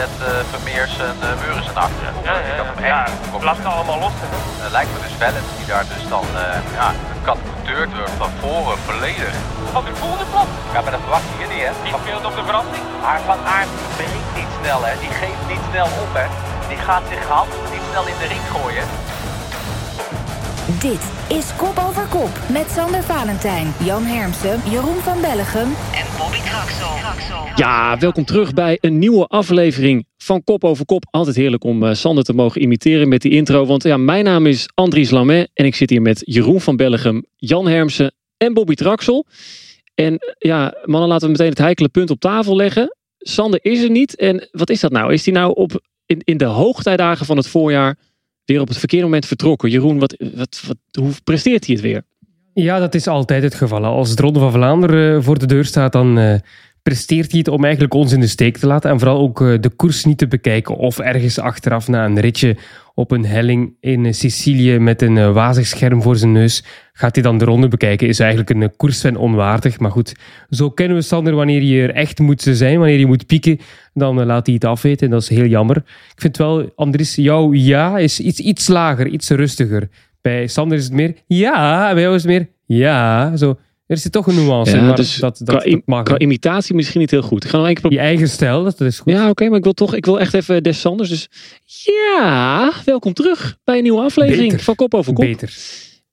dat uh, Vermeers en uh, Meurensen achteren. Ja, ja, ja. ja, ja laat het allemaal los. Uh, lijkt me dus wel eens die daar dus dan ja, wordt van voren volledig. Van de volgende plan? Ja, maar dat verwacht je niet hè. Die speelt op de verandering. Maar Van Aert breekt niet snel hè. Die geeft niet snel op hè. Die gaat zich hand niet snel in de ring gooien. Dit is Kop over Kop met Sander Valentijn, Jan Hermsen, Jeroen van Bellegem en Traxel. Ja, welkom terug bij een nieuwe aflevering van Kop over Kop. Altijd heerlijk om uh, Sander te mogen imiteren met die intro. Want ja, mijn naam is Andries Lamet en ik zit hier met Jeroen van Bellegem, Jan Hermsen en Bobby Traxel. En uh, ja, mannen, laten we meteen het heikele punt op tafel leggen. Sander is er niet. En wat is dat nou? Is hij nou op, in, in de hoogtijdagen van het voorjaar weer op het verkeerde moment vertrokken. Jeroen, wat, wat, wat, hoe presteert hij het weer? Ja, dat is altijd het geval. Als het Ronde van Vlaanderen eh, voor de deur staat, dan uh, presteert hij het om eigenlijk ons in de steek te laten. En vooral ook uh, de koers niet te bekijken. Of ergens achteraf na een ritje op een helling in Sicilië met een wazig scherm voor zijn neus. Gaat hij dan de ronde bekijken? Is eigenlijk een koersfan onwaardig. Maar goed, zo kennen we Sander wanneer je er echt moet zijn. Wanneer je moet pieken, dan laat hij het afweten. En dat is heel jammer. Ik vind wel, Andries, jouw ja is iets, iets lager, iets rustiger. Bij Sander is het meer ja, en bij jou is het meer ja. Zo. Er zit toch een nuance ja, maar dus dat, dat, qua, dat mag. Qua imitatie misschien niet heel goed. Ik ga keer Je eigen stijl, dat is goed. Ja, oké, okay, maar ik wil toch, ik wil echt even Des Sanders. Dus ja, welkom terug bij een nieuwe aflevering Beter. van Kop over Kop. Beter.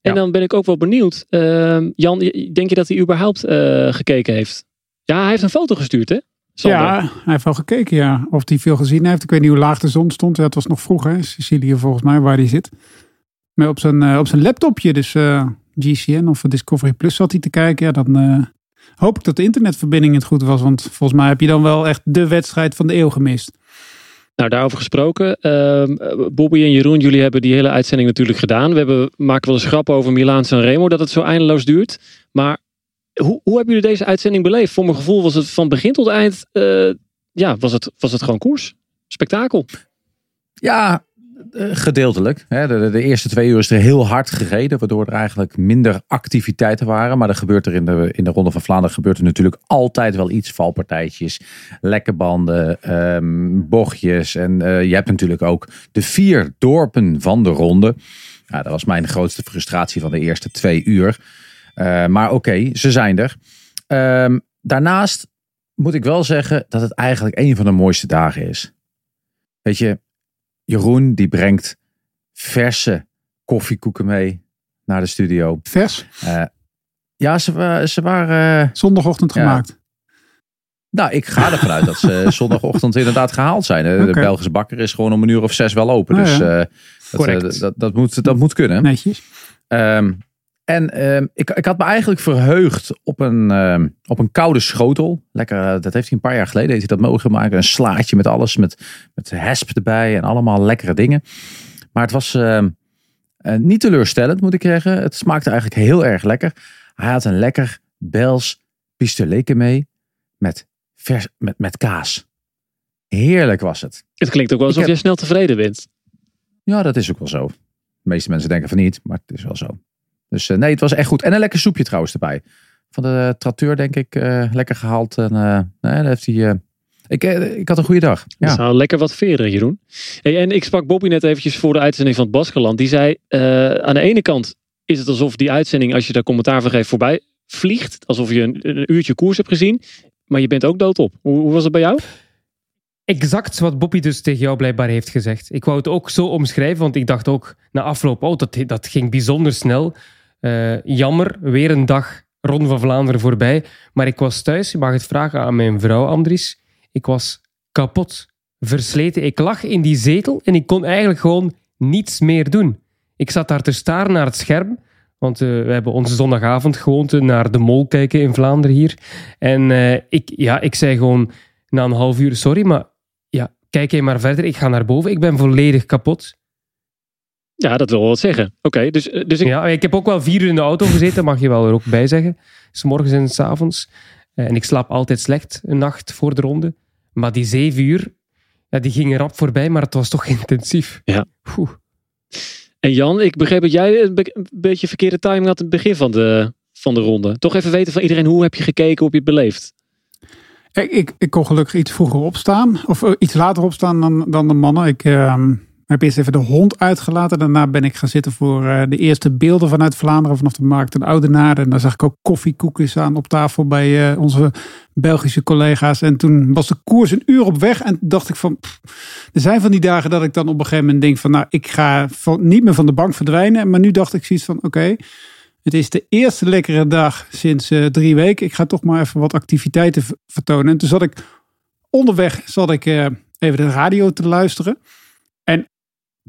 En dan ben ik ook wel benieuwd. Uh, Jan, denk je dat hij überhaupt uh, gekeken heeft? Ja, hij heeft een foto gestuurd, hè? Sander. Ja, hij heeft wel gekeken, ja. Of hij veel gezien heeft. Ik weet niet hoe laag de zon stond. Ja, het was nog vroeg, hè. Sicilië volgens mij, waar hij zit. Maar op zijn, uh, op zijn laptopje, dus uh, GCN of Discovery Plus zat hij te kijken. Ja, dan uh, hoop ik dat de internetverbinding het goed was. Want volgens mij heb je dan wel echt de wedstrijd van de eeuw gemist. Nou, daarover gesproken. Uh, Bobby en Jeroen, jullie hebben die hele uitzending natuurlijk gedaan. We hebben, maken wel eens grappen over Milaan Sanremo, dat het zo eindeloos duurt. Maar hoe, hoe hebben jullie deze uitzending beleefd? Voor mijn gevoel was het van begin tot eind, uh, ja, was het, was het gewoon koers. Spektakel. Ja, gedeeltelijk. De, de, de, eerste twee uur is er heel hard gereden, waardoor er eigenlijk minder activiteiten waren. Maar er gebeurt er in de, in de Ronde van Vlaanderen gebeurt er natuurlijk altijd wel iets. Valpartijtjes, lekke banden, um, bochtjes. En uh, je hebt natuurlijk ook de vier dorpen van de ronde. Ja, dat was mijn grootste frustratie van de eerste twee uur. Uh, maar oké, ze zijn er. Um, daarnaast moet ik wel zeggen dat het eigenlijk een van de mooiste dagen is. Weet je, Jeroen die brengt verse koffiekoeken mee naar de studio. Vers? Uh, ja, ze, ze waren... Uh, Zondagochtend ja. gemaakt. Nou, ik ga ervan uit dat ze zondagochtend inderdaad gehaald zijn. De okay. Belgische bakker is gewoon om een uur of zes wel open. Oh, dus ja. dat, dat, dat, moet, dat moet kunnen. Netjes. Um, en um, ik, ik had me eigenlijk verheugd op een, um, op een koude schotel. Lekker, uh, dat heeft hij een paar jaar geleden heeft hij dat mogen maken. Een slaatje met alles, met, met hesp erbij en allemaal lekkere dingen. Maar het was uh, uh, niet teleurstellend, moet ik zeggen. Het smaakte eigenlijk heel erg lekker. Hij had een lekker Bels pistoleke mee met, vers, met, met kaas. Heerlijk was het. Het klinkt ook wel alsof heb... je snel tevreden bent. Ja, dat is ook wel zo. De meeste mensen denken van niet, maar het is wel zo. Dus uh, nee, het was echt goed. En een lekker soepje trouwens erbij. Van de tracteur denk ik uh, lekker gehaald. En nee, daar heeft hij... ik, ik had een goede dag. Ja. Lekker wat veren, Jeroen. Hey, en ik sprak Bobby net eventjes voor de uitzending van het Baskeland. Die zei, aan de ene kant is het alsof die uitzending, als je daar commentaar van geeft, voorbij vliegt. Alsof je een, een uurtje koers hebt gezien. Maar je bent ook doodop. Hoe, hoe was het bij jou? Exact wat Bobby dus tegen jou blijkbaar heeft gezegd. Ik wou het ook zo omschrijven, want ik dacht ook na afloop, oh, dat, dat ging bijzonder snel. Uh, jammer, weer een dag Ronde van Vlaanderen voorbij. Maar ik was thuis, je mag het vragen aan mijn vrouw Andries. Ik was kapot, versleten. Ik lag in die zetel en ik kon eigenlijk gewoon niets meer doen. Ik zat daar te staren naar het scherm. Want uh, we hebben onze zondagavond gewoonte naar de mol kijken in Vlaanderen hier. En uh, ik, ja, ik zei gewoon na een half uur, sorry, maar ja, kijk je maar verder. Ik ga naar boven. Ik ben volledig kapot. Ja, dat wil wel wat zeggen. Oké, okay, dus, dus ik... Ja, ik heb ook wel vier uur in de auto gezeten, mag je wel er ook bij zeggen. S morgens en s avonds. En ik slaap altijd slecht een nacht voor de ronde. Maar die zeven uur, ja, die gingen rap voorbij, maar het was toch intensief. Ja. Oeh. En Jan, ik begreep dat jij een, be een beetje verkeerde timing had in het begin van de, van de ronde. Toch even weten van iedereen, hoe heb je gekeken, hoe heb je het beleefd? Ik, ik, ik kon gelukkig iets vroeger opstaan. Of eh, iets later opstaan dan, dan de mannen. Ik ehm, heb eerst even de hond uitgelaten. Daarna ben ik gaan zitten voor eh, de eerste beelden vanuit Vlaanderen. Vanaf de markt en Oudenaarde. En daar zag ik ook koffiekoekjes aan op tafel bij eh, onze Belgische collega's. En toen was de koers een uur op weg. En dacht ik van... er zijn van die dagen dat ik dan op een gegeven moment denk van... Nou, ik ga van, niet meer van de bank verdwijnen. Maar nu dacht ik zoiets van... Oké, het is de eerste lekkere dag sinds eh, drie weken. Ik ga toch maar even wat activiteiten vertonen. En toen zat ik onderweg zat ik, even de radio te luisteren.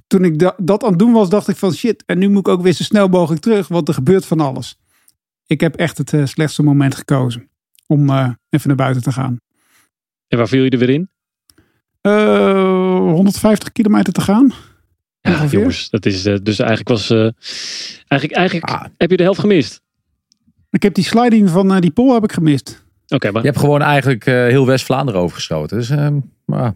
En toen ik da- dat aan het doen was, dacht ik van shit. En nu moet ik ook weer zo snel mogelijk terug, want er gebeurt van alles. Ik heb echt het eh, slechtste moment gekozen om eh, even naar buiten te gaan. En waar viel je er weer in? Eh, 150 kilometer te gaan. Ja, Ongeveer. jongens, dat is eh, dus eigenlijk was. eh, eigenlijk eigenlijk Ah. heb je de helft gemist. Ik heb die sliding van eh, die pol heb ik gemist. Oké, maar Je hebt gewoon eigenlijk eh, heel West-Vlaanderen overgeschoten. Dus, ehm, maar,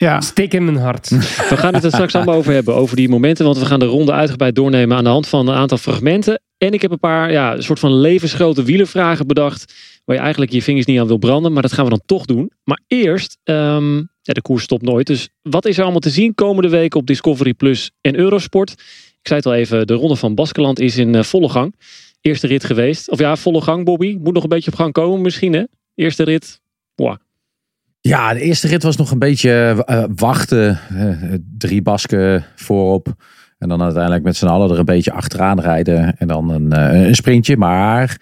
Ja, Steek in mijn hart. we gaan het er straks allemaal over hebben, over die momenten. Want we gaan de ronde uitgebreid doornemen aan de hand van een aantal fragmenten. En ik heb een paar ja, een soort van levensgrote wielervragen bedacht. Waar je eigenlijk je vingers niet aan wil branden. Maar dat gaan we dan toch doen. Maar eerst, ehm, ja, de koers stopt nooit. Dus wat is er allemaal te zien komende week op Discovery Plus en Eurosport? Ik zei het al even, de ronde van Baskeland is in eh, volle gang. Eerste rit geweest. Of ja, volle gang, Bobby. Moet nog een beetje op gang komen misschien, hè? Eerste rit. Ja, de eerste rit was nog een beetje eh, wachten. Eh, drie basken voorop. En dan uiteindelijk met z'n allen er een beetje achteraan rijden. En dan een, eh, een sprintje. Maar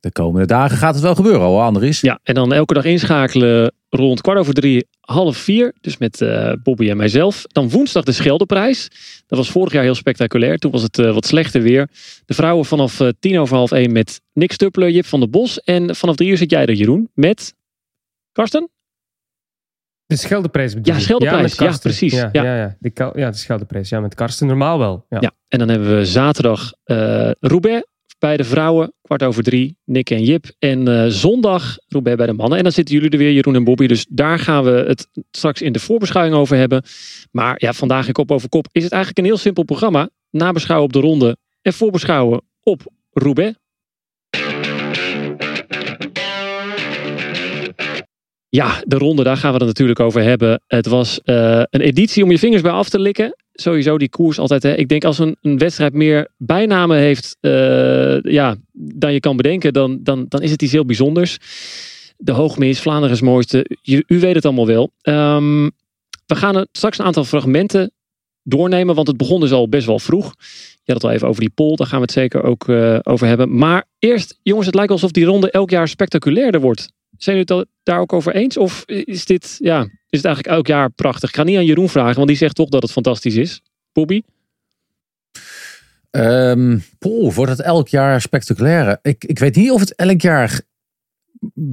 de komende dagen gaat het wel gebeuren hoor, Andries. Ja, en dan elke dag inschakelen rond kwart over drie, half vier. Dus met Bobby en mijzelf. Dan woensdag de Scheldeprijs. Dat was vorig jaar heel spectaculair. Toen was het wat slechter weer. De vrouwen vanaf tien over half één met Nick Stuppler, Jip van der Bos. En vanaf drie uur zit jij er, Jeroen. Met Karsten? De Scheldeprijs bedoel Ja? Scheldeprijs. Ja, precies. Ja, Ja. ja. Ja, de, ja, de Scheldeprijs. Ja, met Karsten normaal wel. Ja. Ja. En dan hebben we zaterdag eh Roubaix bij de vrouwen. Kwart over drie, Nick en Jip. En eh, zondag Roubaix bij de mannen. En dan zitten jullie er weer, Jeroen en Bobby. Dus daar gaan we het straks in de voorbeschouwing over hebben. Maar ja, vandaag in Kop over Kop is het eigenlijk een heel simpel programma. Nabeschouwen op de ronde en voorbeschouwen op Roubaix. Ja, de ronde, daar gaan we het natuurlijk over hebben. Het was eh, een editie om je vingers bij af te likken. Sowieso die koers altijd. Hè. Ik denk als een, een wedstrijd meer bijnamen heeft eh, ja, dan je kan bedenken, dan, dan, dan is het iets heel bijzonders. De Hoogmis, Vlaanderen is het mooiste. U, weet het allemaal wel. Ehm, we gaan straks een aantal fragmenten doornemen, want het begon dus al best wel vroeg. Je had het al even over die poll, daar gaan we het zeker ook eh, over hebben. Maar eerst, jongens, het lijkt alsof die ronde elk jaar spectaculairder wordt. Zijn jullie het daar ook over eens? Of is dit, ja, is het eigenlijk elk jaar prachtig? Ik ga niet aan Jeroen vragen, want die zegt toch dat het fantastisch is. Bobby? Poeh, wordt het elk jaar spectaculair? Ik, ik weet niet of het elk jaar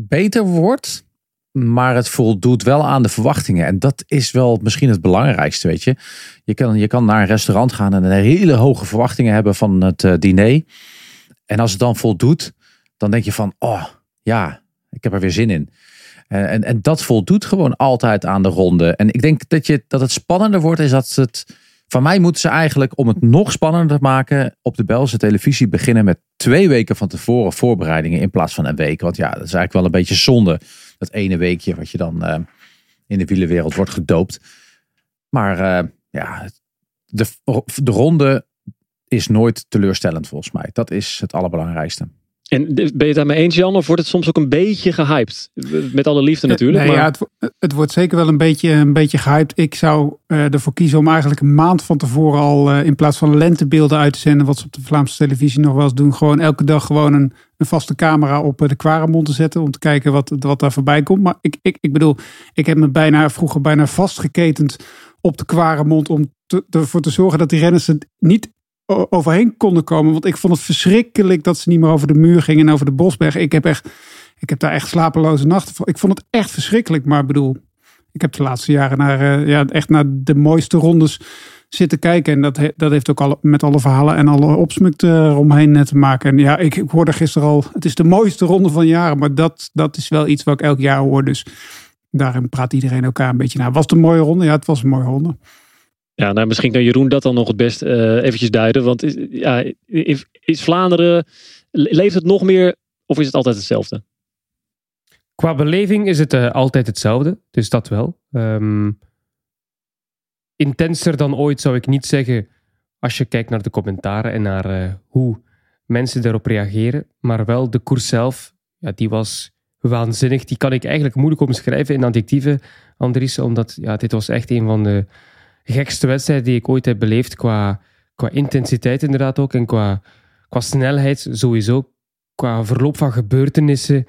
beter wordt. Maar het voldoet wel aan de verwachtingen. En dat is wel misschien het belangrijkste, weet je. Je kan, je kan naar een restaurant gaan en een hele hoge verwachtingen hebben van het eh, diner. En als het dan voldoet, dan denk je van, oh ja, ik heb er weer zin in. En, en, dat voldoet gewoon altijd aan de ronde. En ik denk dat, je, dat het spannender wordt, is dat het... Van mij moeten ze eigenlijk, om het nog spannender te maken, op de Belgische televisie beginnen met twee weken van tevoren voorbereidingen in plaats van een week. Want ja, dat is eigenlijk wel een beetje zonde. Dat ene weekje wat je dan eh, in de wielenwereld wordt gedoopt. Maar eh, ja, de, de ronde is nooit teleurstellend volgens mij. Dat is het allerbelangrijkste. En ben je het daarmee eens, Jan? Of wordt het soms ook een beetje gehyped? Met alle liefde natuurlijk. Nee, maar... ja, het, wo- het wordt zeker wel een beetje, een beetje gehyped. Ik zou eh, ervoor kiezen om eigenlijk een maand van tevoren al eh, in plaats van lentebeelden uit te zenden, wat ze op de Vlaamse televisie nog wel eens doen, gewoon elke dag gewoon een, een vaste camera op eh, de Quaremont te zetten om te kijken wat, wat daar voorbij komt. Maar ik, ik, ik bedoel, ik heb me bijna vroeger bijna vastgeketend op de Quaremont om te, ervoor te zorgen dat die renners er niet overheen konden komen. Want ik vond het verschrikkelijk dat ze niet meer over de muur gingen en over de bosberg. Ik heb echt, ik heb daar echt slapeloze nachten voor. Ik vond het echt verschrikkelijk. Maar bedoel, ik heb de laatste jaren naar, eh, ja, echt naar de mooiste rondes zitten kijken. En dat, dat heeft ook alle, met alle verhalen en alle opsmukt eh, eromheen eh, te maken. En ja, ik, ik hoorde gisteren al, het is de mooiste ronde van jaren. Maar dat, dat is wel iets wat ik elk jaar hoor. Dus daarin praat iedereen elkaar een beetje naar. Was het een mooie ronde? Ja, het was een mooie ronde. Ja, nou, misschien kan Jeroen dat dan nog het best eh, eventjes duiden. Want is, ja, is, Vlaanderen, le- leeft het nog meer of is het altijd hetzelfde? Qua beleving is het eh, altijd hetzelfde, dus dat wel. Ehm, intenser dan ooit zou ik niet zeggen als je kijkt naar de commentaren en naar eh, hoe mensen daarop reageren. Maar wel de koers zelf, ja, die was waanzinnig. Die kan ik eigenlijk moeilijk omschrijven in adjectieven, Andries, omdat ja, dit was echt een van de gekste wedstrijden die ik ooit heb beleefd qua, qua intensiteit inderdaad ook en qua, qua snelheid sowieso, qua verloop van gebeurtenissen.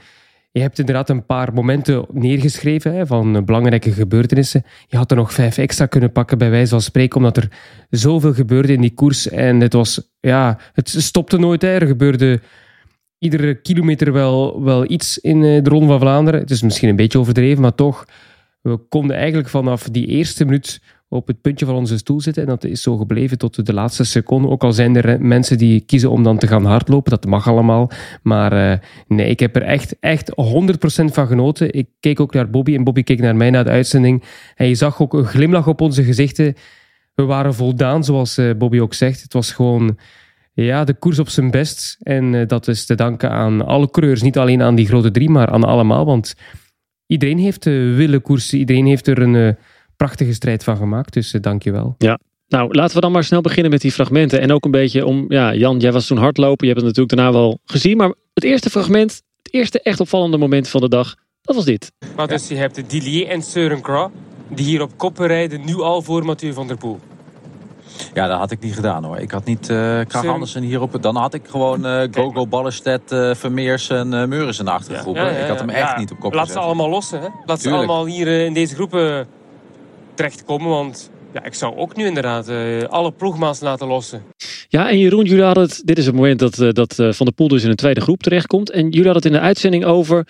Je hebt inderdaad een paar momenten neergeschreven hè, van belangrijke gebeurtenissen. Je had er nog vijf extra kunnen pakken, bij wijze van spreken, omdat er zoveel gebeurde in die koers. En het, was, ja, het stopte nooit. Er gebeurde iedere kilometer wel, wel iets in eh, de Ronde van Vlaanderen. Het is misschien een beetje overdreven, maar toch. We konden eigenlijk vanaf die eerste minuut op het puntje van onze stoel zitten. En dat is zo gebleven tot de laatste seconde. Ook al zijn er mensen die kiezen om dan te gaan hardlopen. Dat mag allemaal. Maar uh, nee, ik heb er echt, echt 100% van genoten. Ik keek ook naar Bobby en Bobby keek naar mij na de uitzending. En je zag ook een glimlach op onze gezichten. We waren voldaan, zoals uh, Bobby ook zegt. Het was gewoon ja, de koers op zijn best. En uh, dat is te danken aan alle coureurs. Niet alleen aan die grote drie, maar aan allemaal. Want iedereen heeft willen koersen. Iedereen heeft er een prachtige strijd van gemaakt. Dus uh, dank je wel. Ja. Nou, laten we dan maar snel beginnen met die fragmenten. En ook een beetje om, ja, Jan, jij was toen hardlopen. Je hebt het natuurlijk daarna wel gezien. Maar het eerste fragment, het eerste echt opvallende moment van de dag, dat was dit. Maar dus je hebt Dillier en Søren Kragh, die hier op koppen rijden, nu al voor Mathieu van der Poel. Ja, dat had ik niet gedaan hoor. Ik had niet uh, Andersen hierop. Dan had ik gewoon uh, Gogo, Ballestedt, uh, Vermeers en uh, Meuris in de achtergroep. Ja, ja, ja, ik had hem echt niet op kop Laat ze allemaal lossen. Hè? Laat ze allemaal hier in deze groepen terechtkomen. Want ja, ik zou ook nu inderdaad uh, alle ploegmaats laten lossen. Ja, en Jeroen, jullie hadden het. Dit is het moment dat, uh, dat uh, Van der Poel dus in een tweede groep terechtkomt. En jullie hadden het in de uitzending over.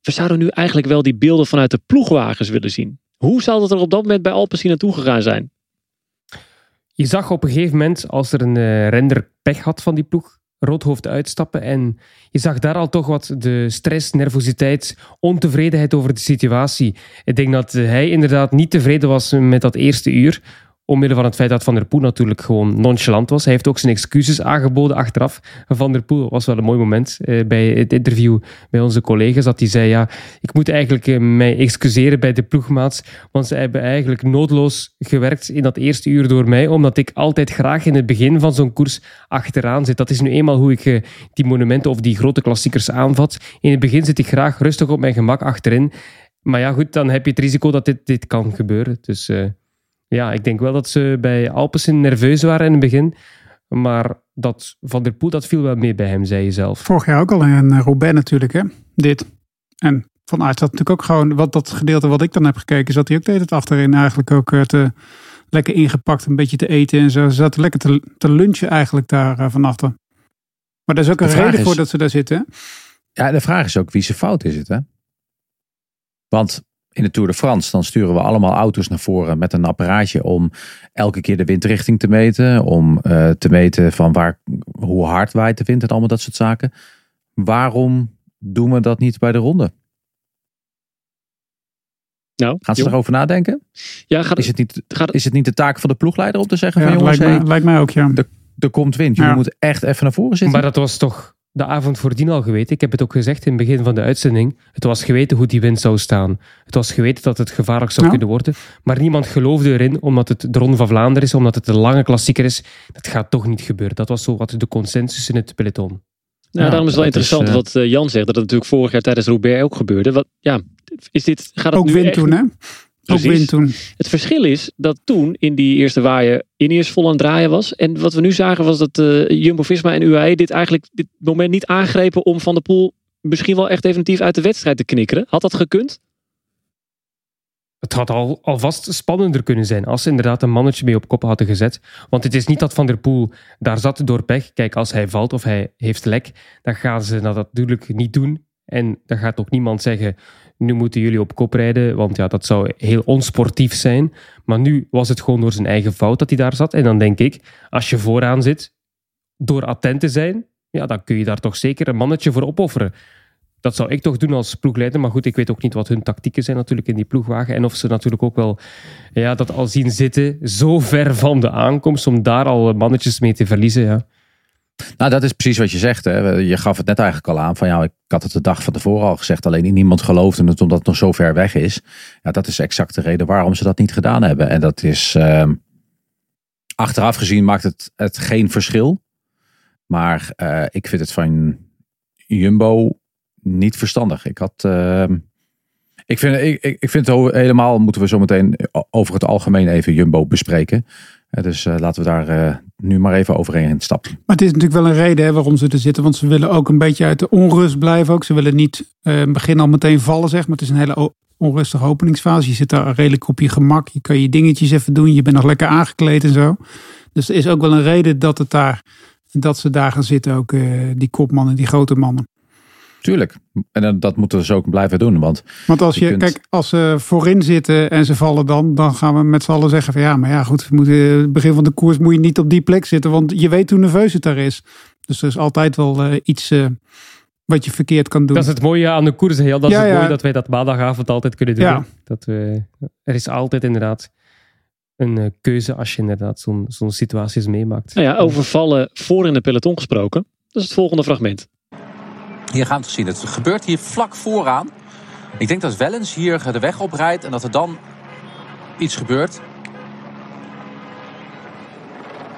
We zouden nu eigenlijk wel die beelden vanuit de ploegwagens willen zien. Hoe zou dat er op dat moment bij Alpecin naartoe gegaan zijn? Je zag op een gegeven moment, als er een render pech had van die ploeg, Roodhoofd uitstappen. En je zag daar al toch wat de stress, nervositeit, ontevredenheid over de situatie. Ik denk dat hij inderdaad niet tevreden was met dat eerste uur. Omwille van het feit dat Van der Poel natuurlijk gewoon nonchalant was. Hij heeft ook zijn excuses aangeboden achteraf. Van der Poel was wel een mooi moment eh, bij het interview bij onze collega's. Dat hij zei, ja, ik moet eigenlijk eh, mij excuseren bij de ploegmaats. Want ze hebben eigenlijk noodloos gewerkt in dat eerste uur door mij. Omdat ik altijd graag in het begin van zo'n koers achteraan zit. Dat is nu eenmaal hoe ik eh, die monumenten of die grote klassiekers aanvat. In het begin zit ik graag rustig op mijn gemak achterin. Maar ja, goed, dan heb je het risico dat dit, dit kan gebeuren. Dus... Ja, ik denk wel dat ze bij Alpecin nerveus waren in het begin. Maar dat Van der Poel, dat viel wel mee bij hem, zei je zelf. Vorig jaar ook al in Roubaix natuurlijk, hè? Dit. En Van Aert zat natuurlijk ook gewoon, wat dat gedeelte wat ik dan heb gekeken, zat hij ook de hele tijd achterin eigenlijk ook te, lekker ingepakt, een beetje te eten en zo. Ze zaten lekker te, te lunchen eigenlijk daar uh, van achter. Maar er is ook een reden is, voor dat ze daar zitten. Ja, de vraag is ook wie zijn fout is het, hè? Want in de Tour de France, dan sturen we allemaal auto's naar voren met een apparaatje om elke keer de windrichting te meten. Om uh, te meten van waar, hoe hard waait de wind en allemaal dat soort zaken. Waarom doen we dat niet bij de ronde? Nou, Gaan ze erover nadenken? Ja, gaat, Is het, niet, gaat, is het niet de taak van de ploegleider om te zeggen Ja, van jongens, lijkt, mij, hey, lijkt mij ook, ja. er, er komt wind. Jullie Ja. moeten echt even naar voren zitten. Maar dat was toch de avond voordien al geweten. Ik heb het ook gezegd in het begin van de uitzending. Het was geweten hoe die wind zou staan. Het was geweten dat het gevaarlijk zou Ja. kunnen worden. Maar niemand geloofde erin, omdat het de Ronde van Vlaanderen is, omdat het een lange klassieker is. Dat gaat toch niet gebeuren. Dat was zo wat de consensus in het peloton. nou, Ja, daarom is het wel is, interessant eh, wat eh, Jan zegt. Dat het natuurlijk vorig jaar tijdens Roubaix ook gebeurde. Wat, ja, is dit, gaat het Ook nu wind echt- toen, hè? Ook Precies. wind toen. Het verschil is dat toen in die eerste waaien Ineos vol aan het draaien was. En wat we nu zagen was dat eh, Jumbo-Visma en UAE dit eigenlijk dit moment niet aangrepen om Van der Poel misschien wel echt definitief uit de wedstrijd te knikkeren. Had dat gekund? Het had al, alvast spannender kunnen zijn als ze inderdaad een mannetje mee op kop hadden gezet. Want het is niet dat Van der Poel daar zat door pech. Kijk, als hij valt of hij heeft lek, dan gaan ze dat natuurlijk niet doen. En dan gaat ook niemand zeggen, nu moeten jullie op kop rijden, want ja, dat zou heel onsportief zijn. Maar nu was het gewoon door zijn eigen fout dat hij daar zat. En dan denk ik, als je vooraan zit, door attent te zijn, ja, dan kun je daar toch zeker een mannetje voor opofferen. Dat zou ik toch doen als ploegleider. Maar goed, ik weet ook niet wat hun tactieken zijn natuurlijk in die ploegwagen. En of ze natuurlijk ook wel ja, dat al zien zitten, zo ver van de aankomst, om daar al mannetjes mee te verliezen. Ja. Nou, dat is precies wat je zegt. Hè. Je gaf het net eigenlijk al aan. Van ja, ik had het de dag van tevoren al gezegd. Alleen niemand geloofde het omdat het nog zo ver weg is. Ja, dat is exact de reden waarom ze dat niet gedaan hebben. En dat is uh, achteraf gezien maakt het, het geen verschil. Maar uh, ik vind het van Jumbo niet verstandig. Ik had. Uh, ik vind, ik, ik vind het helemaal, moeten we zo meteen over het algemeen even Jumbo bespreken. Dus uh, laten we daar uh, nu maar even overheen stappen. Maar het is natuurlijk wel een reden hè, waarom ze er zitten. Want ze willen ook een beetje uit de onrust blijven. Ook. Ze willen niet uh, begin al meteen vallen, zeg maar. Het is een hele onrustige openingsfase. Je zit daar redelijk op je gemak. Je kan je dingetjes even doen. Je bent nog lekker aangekleed en zo. Dus er is ook wel een reden dat, het daar, dat ze daar gaan zitten. Ook die kopmannen, die grote mannen. Tuurlijk. En dat moeten we dus ook blijven doen. Want, want als je, je kijk, als ze voorin zitten en ze vallen dan, dan gaan we met z'n allen zeggen van ja, maar ja, goed, we moeten, het begin van de koers moet je niet op die plek zitten, want je weet hoe nerveus het daar is. Dus er is altijd wel uh, iets uh, wat je verkeerd kan doen. Dat is het mooie aan de koers, heel. Dat is het mooie dat wij dat maandagavond altijd kunnen doen. Ja. Dat we, er is altijd inderdaad een uh, keuze als je inderdaad zo'n zo'n situaties meemaakt. Nou ja, over vallen voor in de peloton gesproken. Dat is het volgende fragment. Hier gaan we het zien. Het gebeurt hier vlak vooraan. Ik denk dat Wellens hier de weg oprijdt en dat er dan iets gebeurt.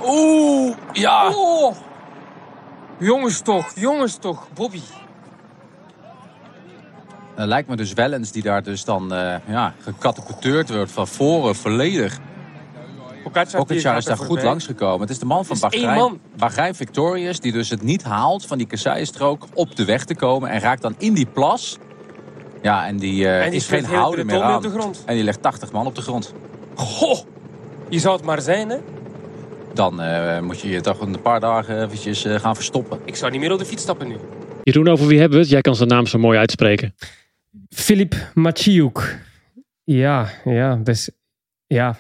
Oeh, ja. Oh. Jongens toch, jongens toch, Bobby. Het lijkt me dus Wellens die daar dus dan uh, ja, gecatapulteerd wordt van voren volledig. Pogacar is daar goed langsgekomen. Het is de man van Bahrein, Bahrein Victorious die dus het niet haalt van die kasseistrook op de weg te komen. En raakt dan in die plas. Ja, en die, uh, en die is geen houden meer aan. En die legt 80 man op de grond. Goh, je zou het maar zijn hè? Dan uh, moet je je toch een paar dagen eventjes uh, gaan verstoppen. Ik zou niet meer op de fiets stappen nu. Jeroen, over wie hebben we het? Jij kan zijn naam zo mooi uitspreken. Filip Maciuk. Ja, ja, dus ja,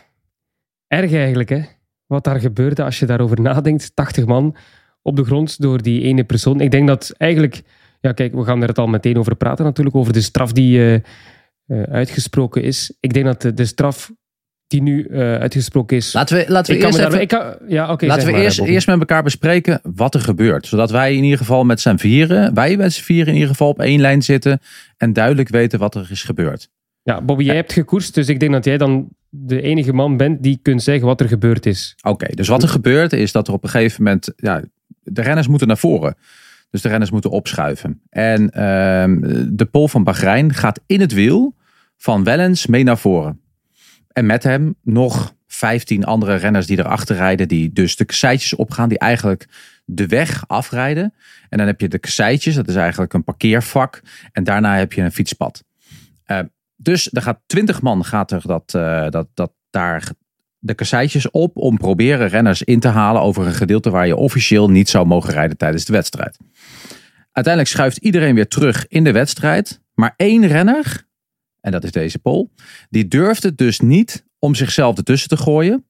erg eigenlijk, hè? Wat daar gebeurde als je daarover nadenkt. 80 man op de grond door die ene persoon. Ik denk dat eigenlijk... Ja, kijk, we gaan er het al meteen over praten natuurlijk, over de straf die uh, uh, uitgesproken is. Ik denk dat de, de straf die nu uh, uitgesproken is... Laten we, laten we eerst, even, kan, ja, okay, laten we maar, eerst, eerst met elkaar bespreken wat er gebeurt. Zodat wij in ieder geval met z'n vieren, wij met z'n vieren in ieder geval op één lijn zitten en duidelijk weten wat er is gebeurd. Ja, Bobby, jij hebt gekoerst, dus ik denk dat jij dan de enige man bent die kunt zeggen wat er gebeurd is. Oké, dus wat er gebeurt is dat er op een gegeven moment, ja, de renners moeten naar voren. Dus de renners moeten opschuiven. En uh, de pol van Bahrein gaat in het wiel van Wellens mee naar voren. En met hem nog 15 andere renners die erachter rijden, die dus de kasseitjes opgaan, die eigenlijk de weg afrijden. En dan heb je de kasseitjes, dat is eigenlijk een parkeervak. En daarna heb je een fietspad. Uh, dus er gaat twintig man gaat er dat, uh, dat, dat daar de kasseitjes op om proberen renners in te halen over een gedeelte waar je officieel niet zou mogen rijden tijdens de wedstrijd. Uiteindelijk schuift iedereen weer terug in de wedstrijd, maar één renner, en dat is deze Pol, die durft het dus niet om zichzelf ertussen te gooien.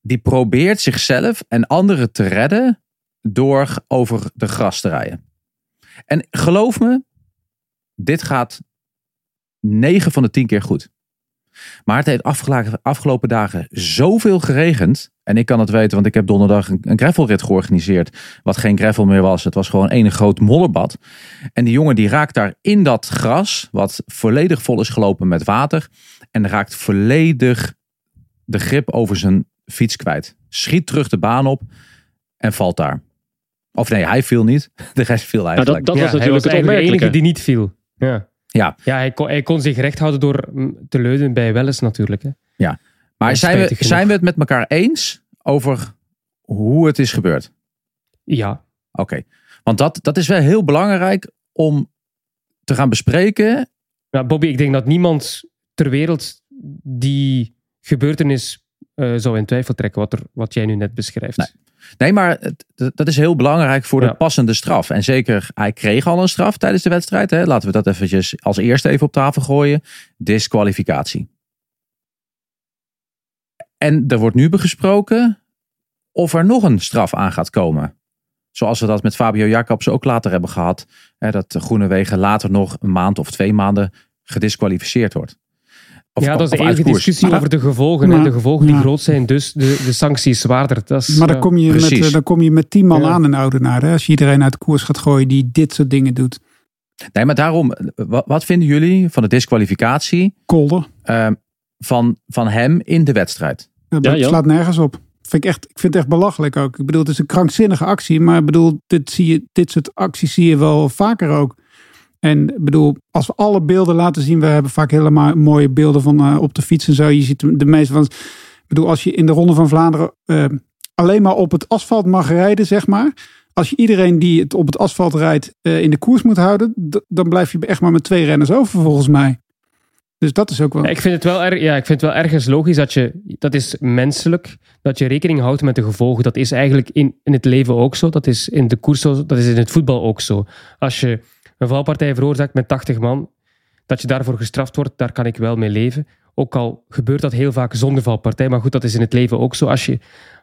Die probeert zichzelf en anderen te redden door over de gras te rijden. En geloof me, dit gaat 9 van de 10 keer goed. Maar het heeft afgelopen dagen zoveel geregend. En ik kan het weten, want ik heb donderdag een, een gravelrit georganiseerd. Wat geen gravel meer was. Het was gewoon één groot modderbad. En die jongen die raakt daar in dat gras. Wat volledig vol is gelopen met water. En raakt volledig de grip over zijn fiets kwijt. Schiet terug de baan op. En valt daar. Of nee, hij viel niet. De rest viel eigenlijk. Nou, dat, dat was natuurlijk was het de enige die niet viel. Ja. Ja, ja hij, kon, hij kon zich recht houden door te leunen bij Welles natuurlijk. Hè. Ja, maar zijn we, zijn we het met elkaar eens over hoe het is gebeurd? Ja. Oké, want dat, dat is wel heel belangrijk om te gaan bespreken. Ja, Bobby, ik denk dat niemand ter wereld die gebeurtenis uh, zou in twijfel trekken wat, er, wat jij nu net beschrijft. Nee. Nee, maar dat is heel belangrijk voor de passende straf. En zeker, hij kreeg al een straf tijdens de wedstrijd. Hè? Laten we dat eventjes als eerste even op tafel gooien. Disqualificatie. En er wordt nu besproken of er nog een straf aan gaat komen. Zoals we dat met Fabio Jacobs ook later hebben gehad. Hè, dat Groenewegen later nog een maand of twee maanden gedisqualificeerd wordt. Of, ja, dat is de koers. discussie Maar over de gevolgen. maar- de gevolgen die ja. groot zijn, dus de, de sanctie is zwaarder. Dat is, Maar dan kom je, met, precies. eh, dan kom je met tien man Ja. aan in Oudenaarde. hè, Als je iedereen uit de koers gaat gooien die dit soort dingen doet. Nee, maar daarom, wat, wat vinden jullie van de disqualificatie Kolder. ehm, van, van hem in de wedstrijd? Dat Ja, slaat nergens op. Vind ik, echt, ik vind het echt belachelijk ook. Ik bedoel, het is een krankzinnige actie. Maar ik bedoel, dit, zie je, dit soort acties zie je wel vaker ook. En bedoel, als we alle beelden laten zien. We hebben vaak helemaal mooie beelden van eh, op de fiets en zo. Je ziet de, meeste van... Ik bedoel, als je in de Ronde van Vlaanderen eh, alleen maar op het asfalt mag rijden, zeg maar. Als je iedereen die het op het asfalt rijdt eh, in de koers moet houden. Dan blijf je echt maar met twee renners over volgens mij. Dus dat is ook wel... Ik vind het wel, er, ja, ik vind het wel ergens logisch dat je, dat is menselijk, dat je rekening houdt met de gevolgen. Dat is eigenlijk in, in het leven ook zo, dat is in de koers zo, dat is in het voetbal ook zo. Als je een valpartij veroorzaakt met 80 man, dat je daarvoor gestraft wordt, daar kan ik wel mee leven. Ook al gebeurt dat heel vaak zonder valpartij, maar goed, dat is in het leven ook zo. Als, je,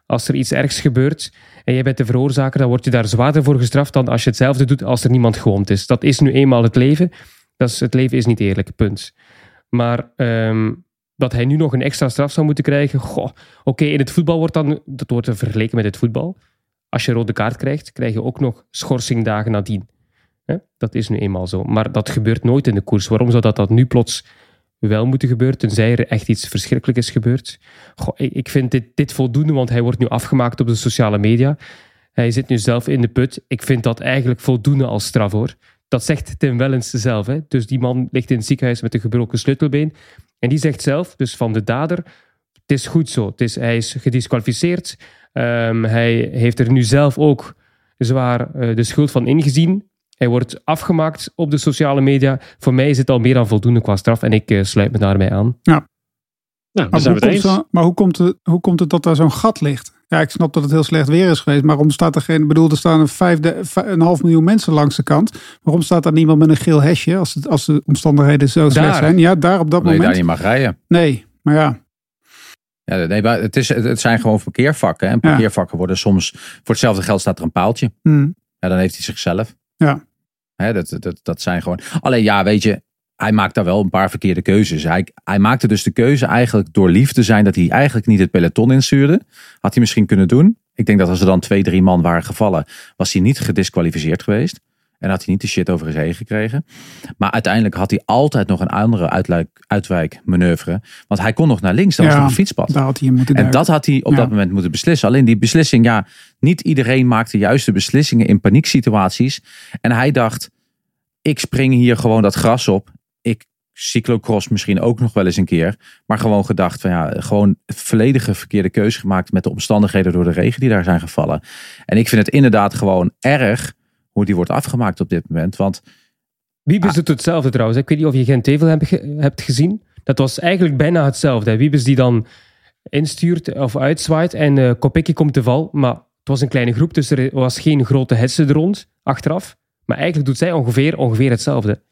als er iets ergs gebeurt en jij bent de veroorzaker, dan word je daar zwaarder voor gestraft dan als je hetzelfde doet als er niemand gewond is. Dat is nu eenmaal het leven. Dat is, het leven is niet eerlijk, punt. Maar ehm, dat hij nu nog een extra straf zou moeten krijgen. Goh, oké, in het voetbal wordt dan, dat wordt vergeleken met het voetbal. Als je rode kaart krijgt, krijg je ook nog schorsingdagen nadien. Dat is nu eenmaal zo. Maar dat gebeurt nooit in de koers. Waarom zou dat, dat nu plots wel moeten gebeuren, tenzij er echt iets verschrikkelijks is gebeurd? Goh, ik, ik vind dit, dit voldoende, want hij wordt nu afgemaakt op de sociale media. Hij zit nu zelf in de put. Ik vind dat eigenlijk voldoende als straf hoor. Dat zegt Tim Wellens zelf. Hè? Dus die man ligt in het ziekenhuis met een gebroken sleutelbeen. En die zegt zelf, dus van de dader, het is goed zo. Het is, hij is gedisqualificeerd. Ehm, hij heeft er nu zelf ook zwaar eh, de schuld van ingezien. Hij wordt afgemaakt op de sociale media. Voor mij is het al meer dan voldoende qua straf en ik eh, sluit me daarbij aan. Nou, Maar hoe, we het komt maar hoe komt, het, hoe komt het dat daar zo'n gat ligt? Ja, ik snap dat het heel slecht weer is geweest. Maar waarom staat er geen... Ik bedoel, er staan een, vijfde, vij- een half miljoen mensen langs de kant. Waarom staat daar niemand met een geel hesje als, het, als de omstandigheden zo slecht zijn? Ja, daar op dat Omdat je daar moment. niet mag rijden. Nee, maar ja. Ja, nee, maar het, is, het zijn gewoon parkeervakken. En Ja. parkeervakken worden soms... Voor hetzelfde geld staat er een paaltje. Hm, Ja, dan heeft hij zichzelf. Ja. Dat, dat, dat zijn gewoon... Alleen ja, weet je... Hij maakt daar wel een paar verkeerde keuzes. Hij, hij maakte dus de keuze eigenlijk door lief te zijn... dat hij eigenlijk niet het peloton instuurde. Had hij misschien kunnen doen. Ik denk dat als er dan twee, drie man waren gevallen... was hij niet gedisqualificeerd geweest. En had hij niet de shit over heen gekregen. Maar uiteindelijk had hij altijd nog een andere uitwijkmanoeuvre. Want hij kon nog naar links. Dat was nog een fietspad. daar had hij moeten En dat had hij op Ja. dat moment moeten beslissen. Alleen die beslissing, ja, niet iedereen maakt de juiste beslissingen in panieksituaties. En hij dacht, ik spring hier gewoon dat gras op. Ik cyclocross misschien ook nog wel eens een keer. Maar gewoon gedacht van ja, gewoon volledige verkeerde keuze gemaakt met de omstandigheden door de regen die daar zijn gevallen. En ik vind het inderdaad gewoon erg hoe die wordt afgemaakt op dit moment. Want Wiebes doet hetzelfde trouwens. Ik weet niet of je geen tevel hebt, ge- hebt gezien. Dat was eigenlijk bijna hetzelfde. hè. Wiebes die dan instuurt of uitzwaait en eh Kopecky komt te val. Maar het was een kleine groep, dus er was geen grote hetze er rond achteraf. Maar eigenlijk doet zij ongeveer, ongeveer hetzelfde.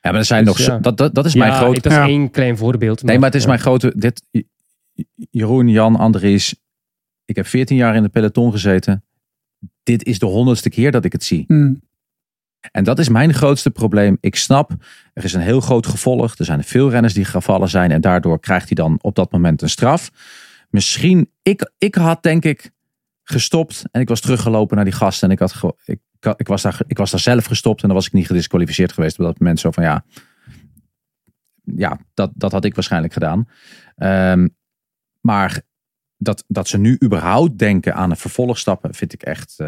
ja, maar er zijn Dus nog, ja. dat, dat, dat is mijn ja, grote dat is Ja. één klein voorbeeld. Nee, maar het is ja. mijn grote. Dit, Jeroen, Jan, Andries. Ik heb 14 jaar in de peloton gezeten. Dit is de honderdste keer dat ik het zie. Hm. En dat is mijn grootste probleem. Ik snap, er is een heel groot gevolg. Er zijn veel renners die gevallen zijn. En daardoor krijgt hij dan op dat moment een straf. Misschien, ik, ik had denk ik gestopt. En ik was teruggelopen naar die gasten. En ik, had, ik, ik, was daar, ik was daar zelf gestopt. En dan was ik niet gedisqualificeerd geweest. Op dat moment zo van ja. Ja, dat, dat had ik waarschijnlijk gedaan. Ehm, maar dat, dat ze nu überhaupt denken aan een vervolgstappen, vind ik echt. eh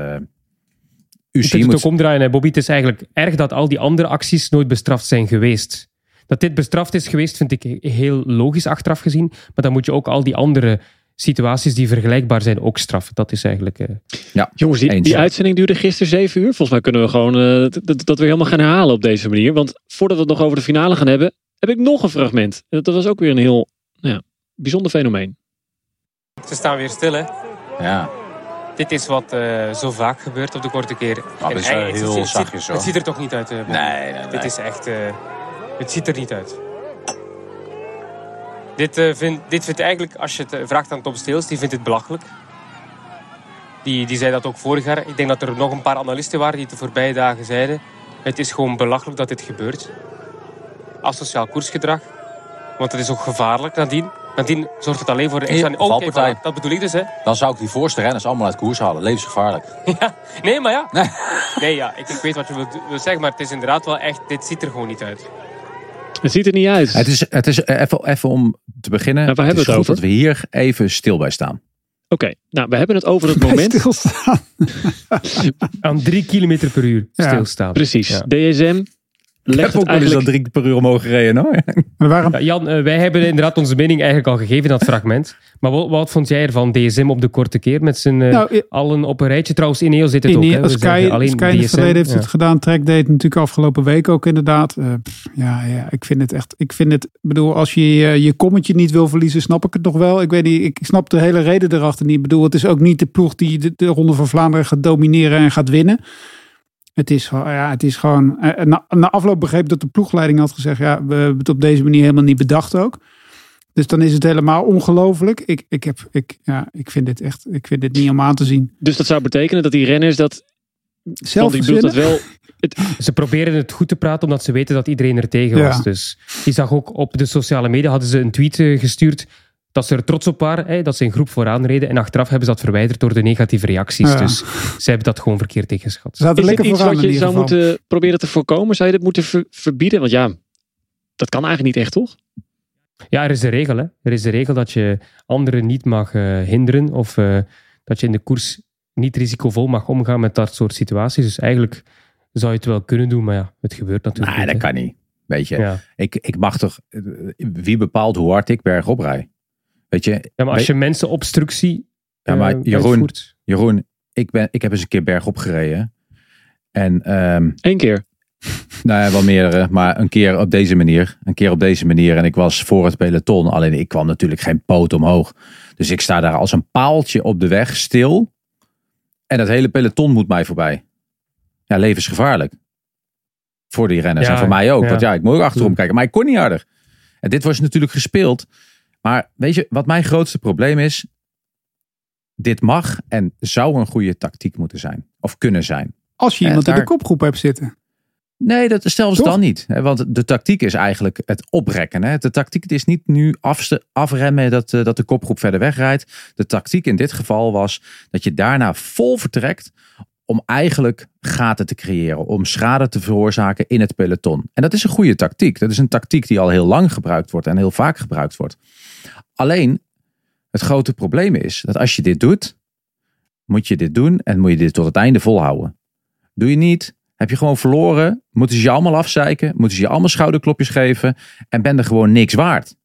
Je UCI kunt het moet, ook omdraaien, hè, Bobby. Het is eigenlijk erg dat al die andere acties nooit bestraft zijn geweest. Dat dit bestraft is geweest, vind ik heel logisch achteraf gezien. Maar dan moet je ook al die andere situaties die vergelijkbaar zijn ook straffen. Dat is eigenlijk... eh, Jongens, die, die ja. uitzending duurde gisteren zeven uur. Volgens mij kunnen we gewoon eh, dat, dat- weer helemaal gaan herhalen op deze manier. Want voordat we het nog over de finale gaan hebben, heb ik nog een fragment. En Dat was ook weer een heel nou ja, bijzonder fenomeen. Ze staan weer stil, hè. Ja, Dit is wat eh, zo vaak gebeurt op de korte keer. dat is En wel hij- het- heel het, het, zachtjes, ziet, hoor. het ziet er toch niet uit, eh, Bobby? nee, nee, nee. Dit is echt... eh, het ziet er niet uit. Dit, eh, vind, dit vindt eigenlijk, als je het eh, vraagt aan Tom Steels, die vindt het belachelijk. Die, die zei dat ook vorig jaar. Ik denk dat er nog een paar analisten waren die het de voorbije dagen zeiden. Het is gewoon belachelijk dat dit gebeurt. Asociaal koersgedrag. Want het is ook gevaarlijk nadien. Nadien zorgt het alleen voor de extra... Oh, kijk, dat bedoel ik dus, hè. Dan zou ik die voorste renners allemaal uit koers halen. Levensgevaarlijk. ja, nee, maar ja. Nee, nee ja, ik, ik, weet wat je wilt, wil zeggen, maar het is inderdaad wel echt... Dit ziet er gewoon niet uit. Het ziet er niet uit. Het is, het is even, even om te beginnen. Waar hebben het, over? dat we hier even stil bij staan. Oké, nou we hebben het over het moment. Stilstaan. Aan drie kilometer per uur stilstaan. Precies. Ja. DSM legt het eigenlijk... dat drie per uur omhoog gereden hoor. Waarom... Ja, Jan, uh, wij hebben inderdaad onze mening eigenlijk al gegeven in dat fragment. Maar wat, wat vond jij ervan DSM op de korte keer met zijn uh, nou, allen op een rijtje? Trouwens, Ineo zit het in, ook. Hè? Sky, alleen Sky in het verleden heeft ja. het gedaan. Trek deed natuurlijk afgelopen week ook inderdaad. Uh, pff, ja, ja, ik vind het echt. Ik vind het. bedoel, als je je kommetje niet wil verliezen, snap ik het nog wel. Ik weet niet. Ik snap de hele reden erachter niet. Ik bedoel, het is ook niet de ploeg die de, de Ronde van Vlaanderen gaat domineren en gaat winnen. Het is, ja, het is gewoon. Na, na afloop begreep dat de ploegleiding had gezegd: ja, we hebben het op deze manier helemaal niet bedacht ook. Dus dan is het helemaal ongelooflijk. Ik, ik, heb, ik, ja, ik vind dit echt. Ik vind dit niet om aan te zien. Dus dat zou betekenen dat die renners dat. Zelf ik bedoel dat wel. Het... Ze proberen het goed te praten omdat ze weten dat iedereen er tegen was. Ja. Dus je zag ook op de sociale media hadden ze een tweet gestuurd dat ze er trots op waren, hè, dat ze een groep vooraan reden. En achteraf hebben ze dat verwijderd door de negatieve reacties. Ja. Dus ze hebben dat gewoon verkeerd ingeschat. Is dit iets wat je zou moeten proberen te voorkomen? Zou je dit moeten ver verbieden? Want ja, dat kan eigenlijk niet echt, toch? Ja, er is een regel. Hè. Er is een regel dat je anderen niet mag uh, hinderen. Of uh, dat je in de koers niet risicovol mag omgaan met dat soort situaties. Dus eigenlijk zou je het wel kunnen doen, maar ja, het gebeurt natuurlijk nee, niet. dat hè. kan niet. Weet je, ja. ik, ik mag toch... Wie bepaalt hoe hard ik bergop rijd? Weet je, ja, maar als je mensen obstructie. Ja, maar uh, Jeroen, Jeroen ik, ben, ik heb eens een keer bergop gereden. En, um, Eén keer? Nou ja, wel meerdere. Maar een keer op deze manier. Een keer op deze manier. En ik was voor het peloton. Alleen ik kwam natuurlijk geen poot omhoog. Dus ik sta daar als een paaltje op de weg stil. En dat hele peloton moet mij voorbij. Ja, levensgevaarlijk. Voor die renners. Ja, en voor mij ook. Ja. Want ja, ik moet ook achterom kijken. Maar ik kon niet harder. En dit was natuurlijk gespeeld. Maar weet je, wat mijn grootste probleem is. Dit mag en zou een goede tactiek moeten zijn. Of kunnen zijn. Als je iemand daar... in de kopgroep hebt zitten. Nee, dat zelfs dan niet. Want de tactiek is eigenlijk het oprekken. De tactiek is niet nu afremmen dat, dat de kopgroep verder wegrijdt. De tactiek in dit geval was dat je daarna vol vertrekt om eigenlijk gaten te creëren. Om schade te veroorzaken in het peloton. En dat is een goede tactiek. Dat is een tactiek die al heel lang gebruikt wordt en heel vaak gebruikt wordt. Alleen, het grote probleem is dat als je dit doet, moet je dit doen en moet je dit tot het einde volhouden. Doe je niet, heb je gewoon verloren, moeten ze je allemaal afzeiken, moeten ze je allemaal schouderklopjes geven en ben er gewoon niks waard.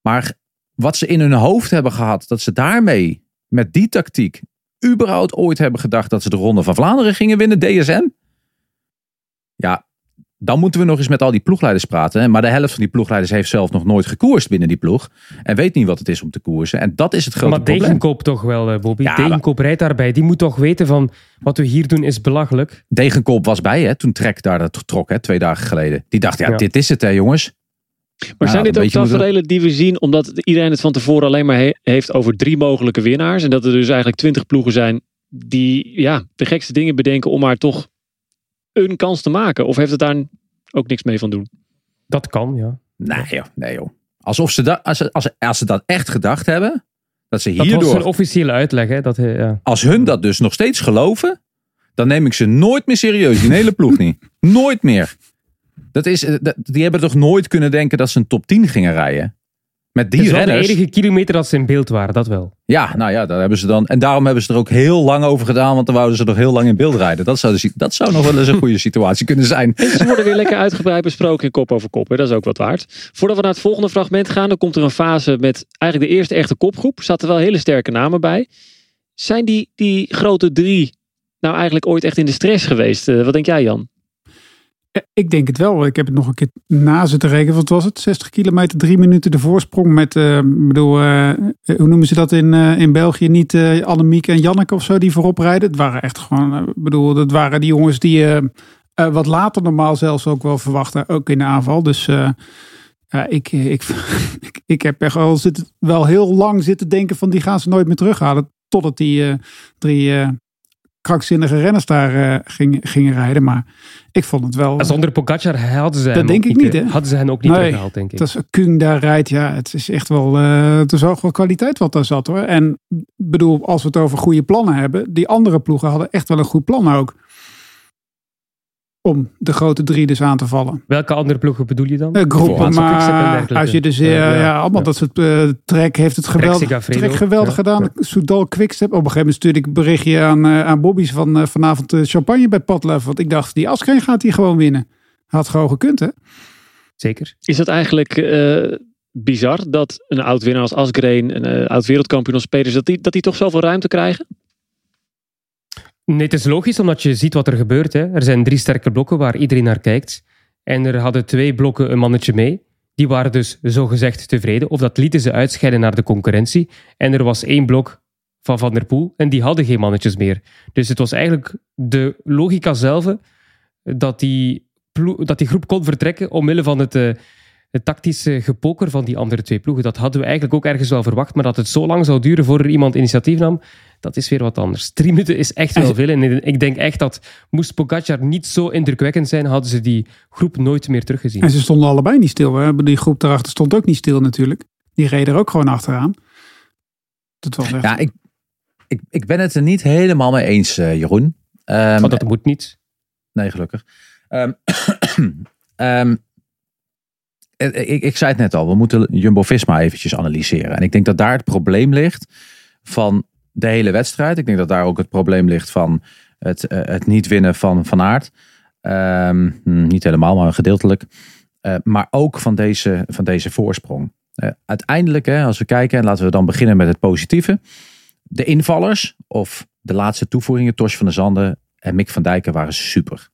Maar wat ze in hun hoofd hebben gehad, dat ze daarmee, met die tactiek, überhaupt ooit hebben gedacht dat ze de Ronde van Vlaanderen gingen winnen, DSM? Ja, dan moeten we nog eens met al die ploegleiders praten. Maar de helft van die ploegleiders heeft zelf nog nooit gekoerst binnen die ploeg. En weet niet wat het is om te koersen. En dat is het grote maar probleem. Maar Degenkop toch wel, Bobby. Ja, Degenkop rijdt daarbij. Die moet toch weten van wat we hier doen is belachelijk. Degenkop was bij hè, toen Trek daar dat trok, hè, twee dagen geleden. Die dacht, ja, ja. dit is het hè jongens. Maar nou, zijn dit ook tafereelen die we zien omdat iedereen het van tevoren alleen maar he heeft over drie mogelijke winnaars. En dat er dus eigenlijk twintig ploegen zijn die ja, de gekste dingen bedenken om maar toch een kans te maken? Of heeft het daar ook niks mee van doen? Dat kan, ja. Nee joh, nee joh. Alsof ze dat, als, ze, als, als ze dat echt gedacht hebben, dat ze hierdoor... Dat was een officiële uitleg, hè? Dat, ja. Als hun dat dus nog steeds geloven, dan neem ik ze nooit meer serieus. Die hele ploeg niet. Nooit meer. Dat is, dat, die hebben toch nooit kunnen denken dat ze een top 10 gingen rijden? Met die het is wel renners. de enige kilometer dat ze in beeld waren, dat wel. Ja, nou ja, daar hebben ze dan. En daarom hebben ze er ook heel lang over gedaan, want dan wouden ze nog heel lang in beeld rijden. Dat zou, dus, dat zou nog wel eens een goede situatie kunnen zijn. En ze worden weer lekker uitgebreid besproken in kop over kop. Hè? Dat is ook wat waard. Voordat we naar het volgende fragment gaan, dan komt er een fase met eigenlijk de eerste echte kopgroep. Er zaten wel hele sterke namen bij. Zijn die, die grote drie nou eigenlijk ooit echt in de stress geweest? Uh, wat denk jij, Jan? Ik denk het wel. Ik heb het nog een keer na zitten rekenen. Wat was het? 60 kilometer, drie minuten de voorsprong met, uh, bedoel, uh, hoe noemen ze dat in, in België? Niet uh, Annemiek en Janneke of zo die voorop rijden. Het waren echt gewoon, bedoel, dat waren die jongens die wat later normaal zelfs ook wel verwachten, ook in de aanval. Dus ik, ik, ik, ik heb echt wel, zitten, wel heel lang zitten denken van die gaan ze nooit meer terughalen. Totdat die drie krankzinnige renners daar gingen, gingen rijden. Maar ik vond het wel... Zonder Pogacar hadden ze, dat denk ik niet, hè? hadden ze hen ook niet nee, teruggehaald, denk ik. Dat is Kung daar rijdt, ja, het is echt wel... Uh, het is ook wel kwaliteit wat daar zat, hoor. En bedoel, als we het over goede plannen hebben... Die andere ploegen hadden echt wel een goed plan ook om de grote drie dus aan te vallen. Welke andere ploegen bedoel je dan? Uh, groepen, maar als je dus uh, ja, ja, allemaal dat soort uh, trek heeft het geweldig, trek geweldig gedaan. Ja. Soudal Quickstep. Op een gegeven moment stuurde ik een berichtje aan, aan Bobby's van vanavond champagne bij Padlef. Want ik dacht, die Askren gaat hij gewoon winnen. Had gewoon gekund, hè? Zeker. Is dat eigenlijk bizar dat een oud winnaar als Asgreen, een oud wereldkampioen als Peters, dat die, dat die toch zoveel ruimte krijgen? Nee, het is logisch omdat je ziet wat er gebeurt. Hè. Er zijn drie sterke blokken waar iedereen naar kijkt. En er hadden twee blokken een mannetje mee. Die waren dus zogezegd tevreden. Of dat lieten ze uitscheiden naar de concurrentie. En er was één blok van Van der Poel. En die hadden geen mannetjes meer. Dus het was eigenlijk de logica zelf dat die, dat die groep kon vertrekken omwille van het, uh, het tactische gepoker van die andere twee ploegen. Dat hadden we eigenlijk ook ergens wel verwacht. Maar dat het zo lang zou duren voor er iemand initiatief nam, dat is weer wat anders. Drie minuten is echt wel veel. En ik denk echt dat moest Pogacar niet zo indrukwekkend zijn, hadden ze die groep nooit meer teruggezien. En ze stonden allebei niet stil. Hè? Die groep daarachter stond ook niet stil natuurlijk. Die reden er ook gewoon achteraan. Dat was echt... Ja, ik, ik, ik ben het er niet helemaal mee eens, uh, Jeroen. Um, Want dat moet niet. Nee, gelukkig. Um, um, ik, ik zei het net al, we moeten Jumbo-Visma eventjes analyseren. En ik denk dat daar het probleem ligt van de hele wedstrijd. Ik denk dat daar ook het probleem ligt van het, uh, het niet winnen van Van Aert. Um, niet helemaal, maar gedeeltelijk. Uh, maar ook van deze, van deze voorsprong. Uh, uiteindelijk, hè, als we kijken, en laten we dan beginnen met het positieve. De invallers, of de laatste toevoegingen, Tosh van der Zanden en Mick van Dijken, waren super.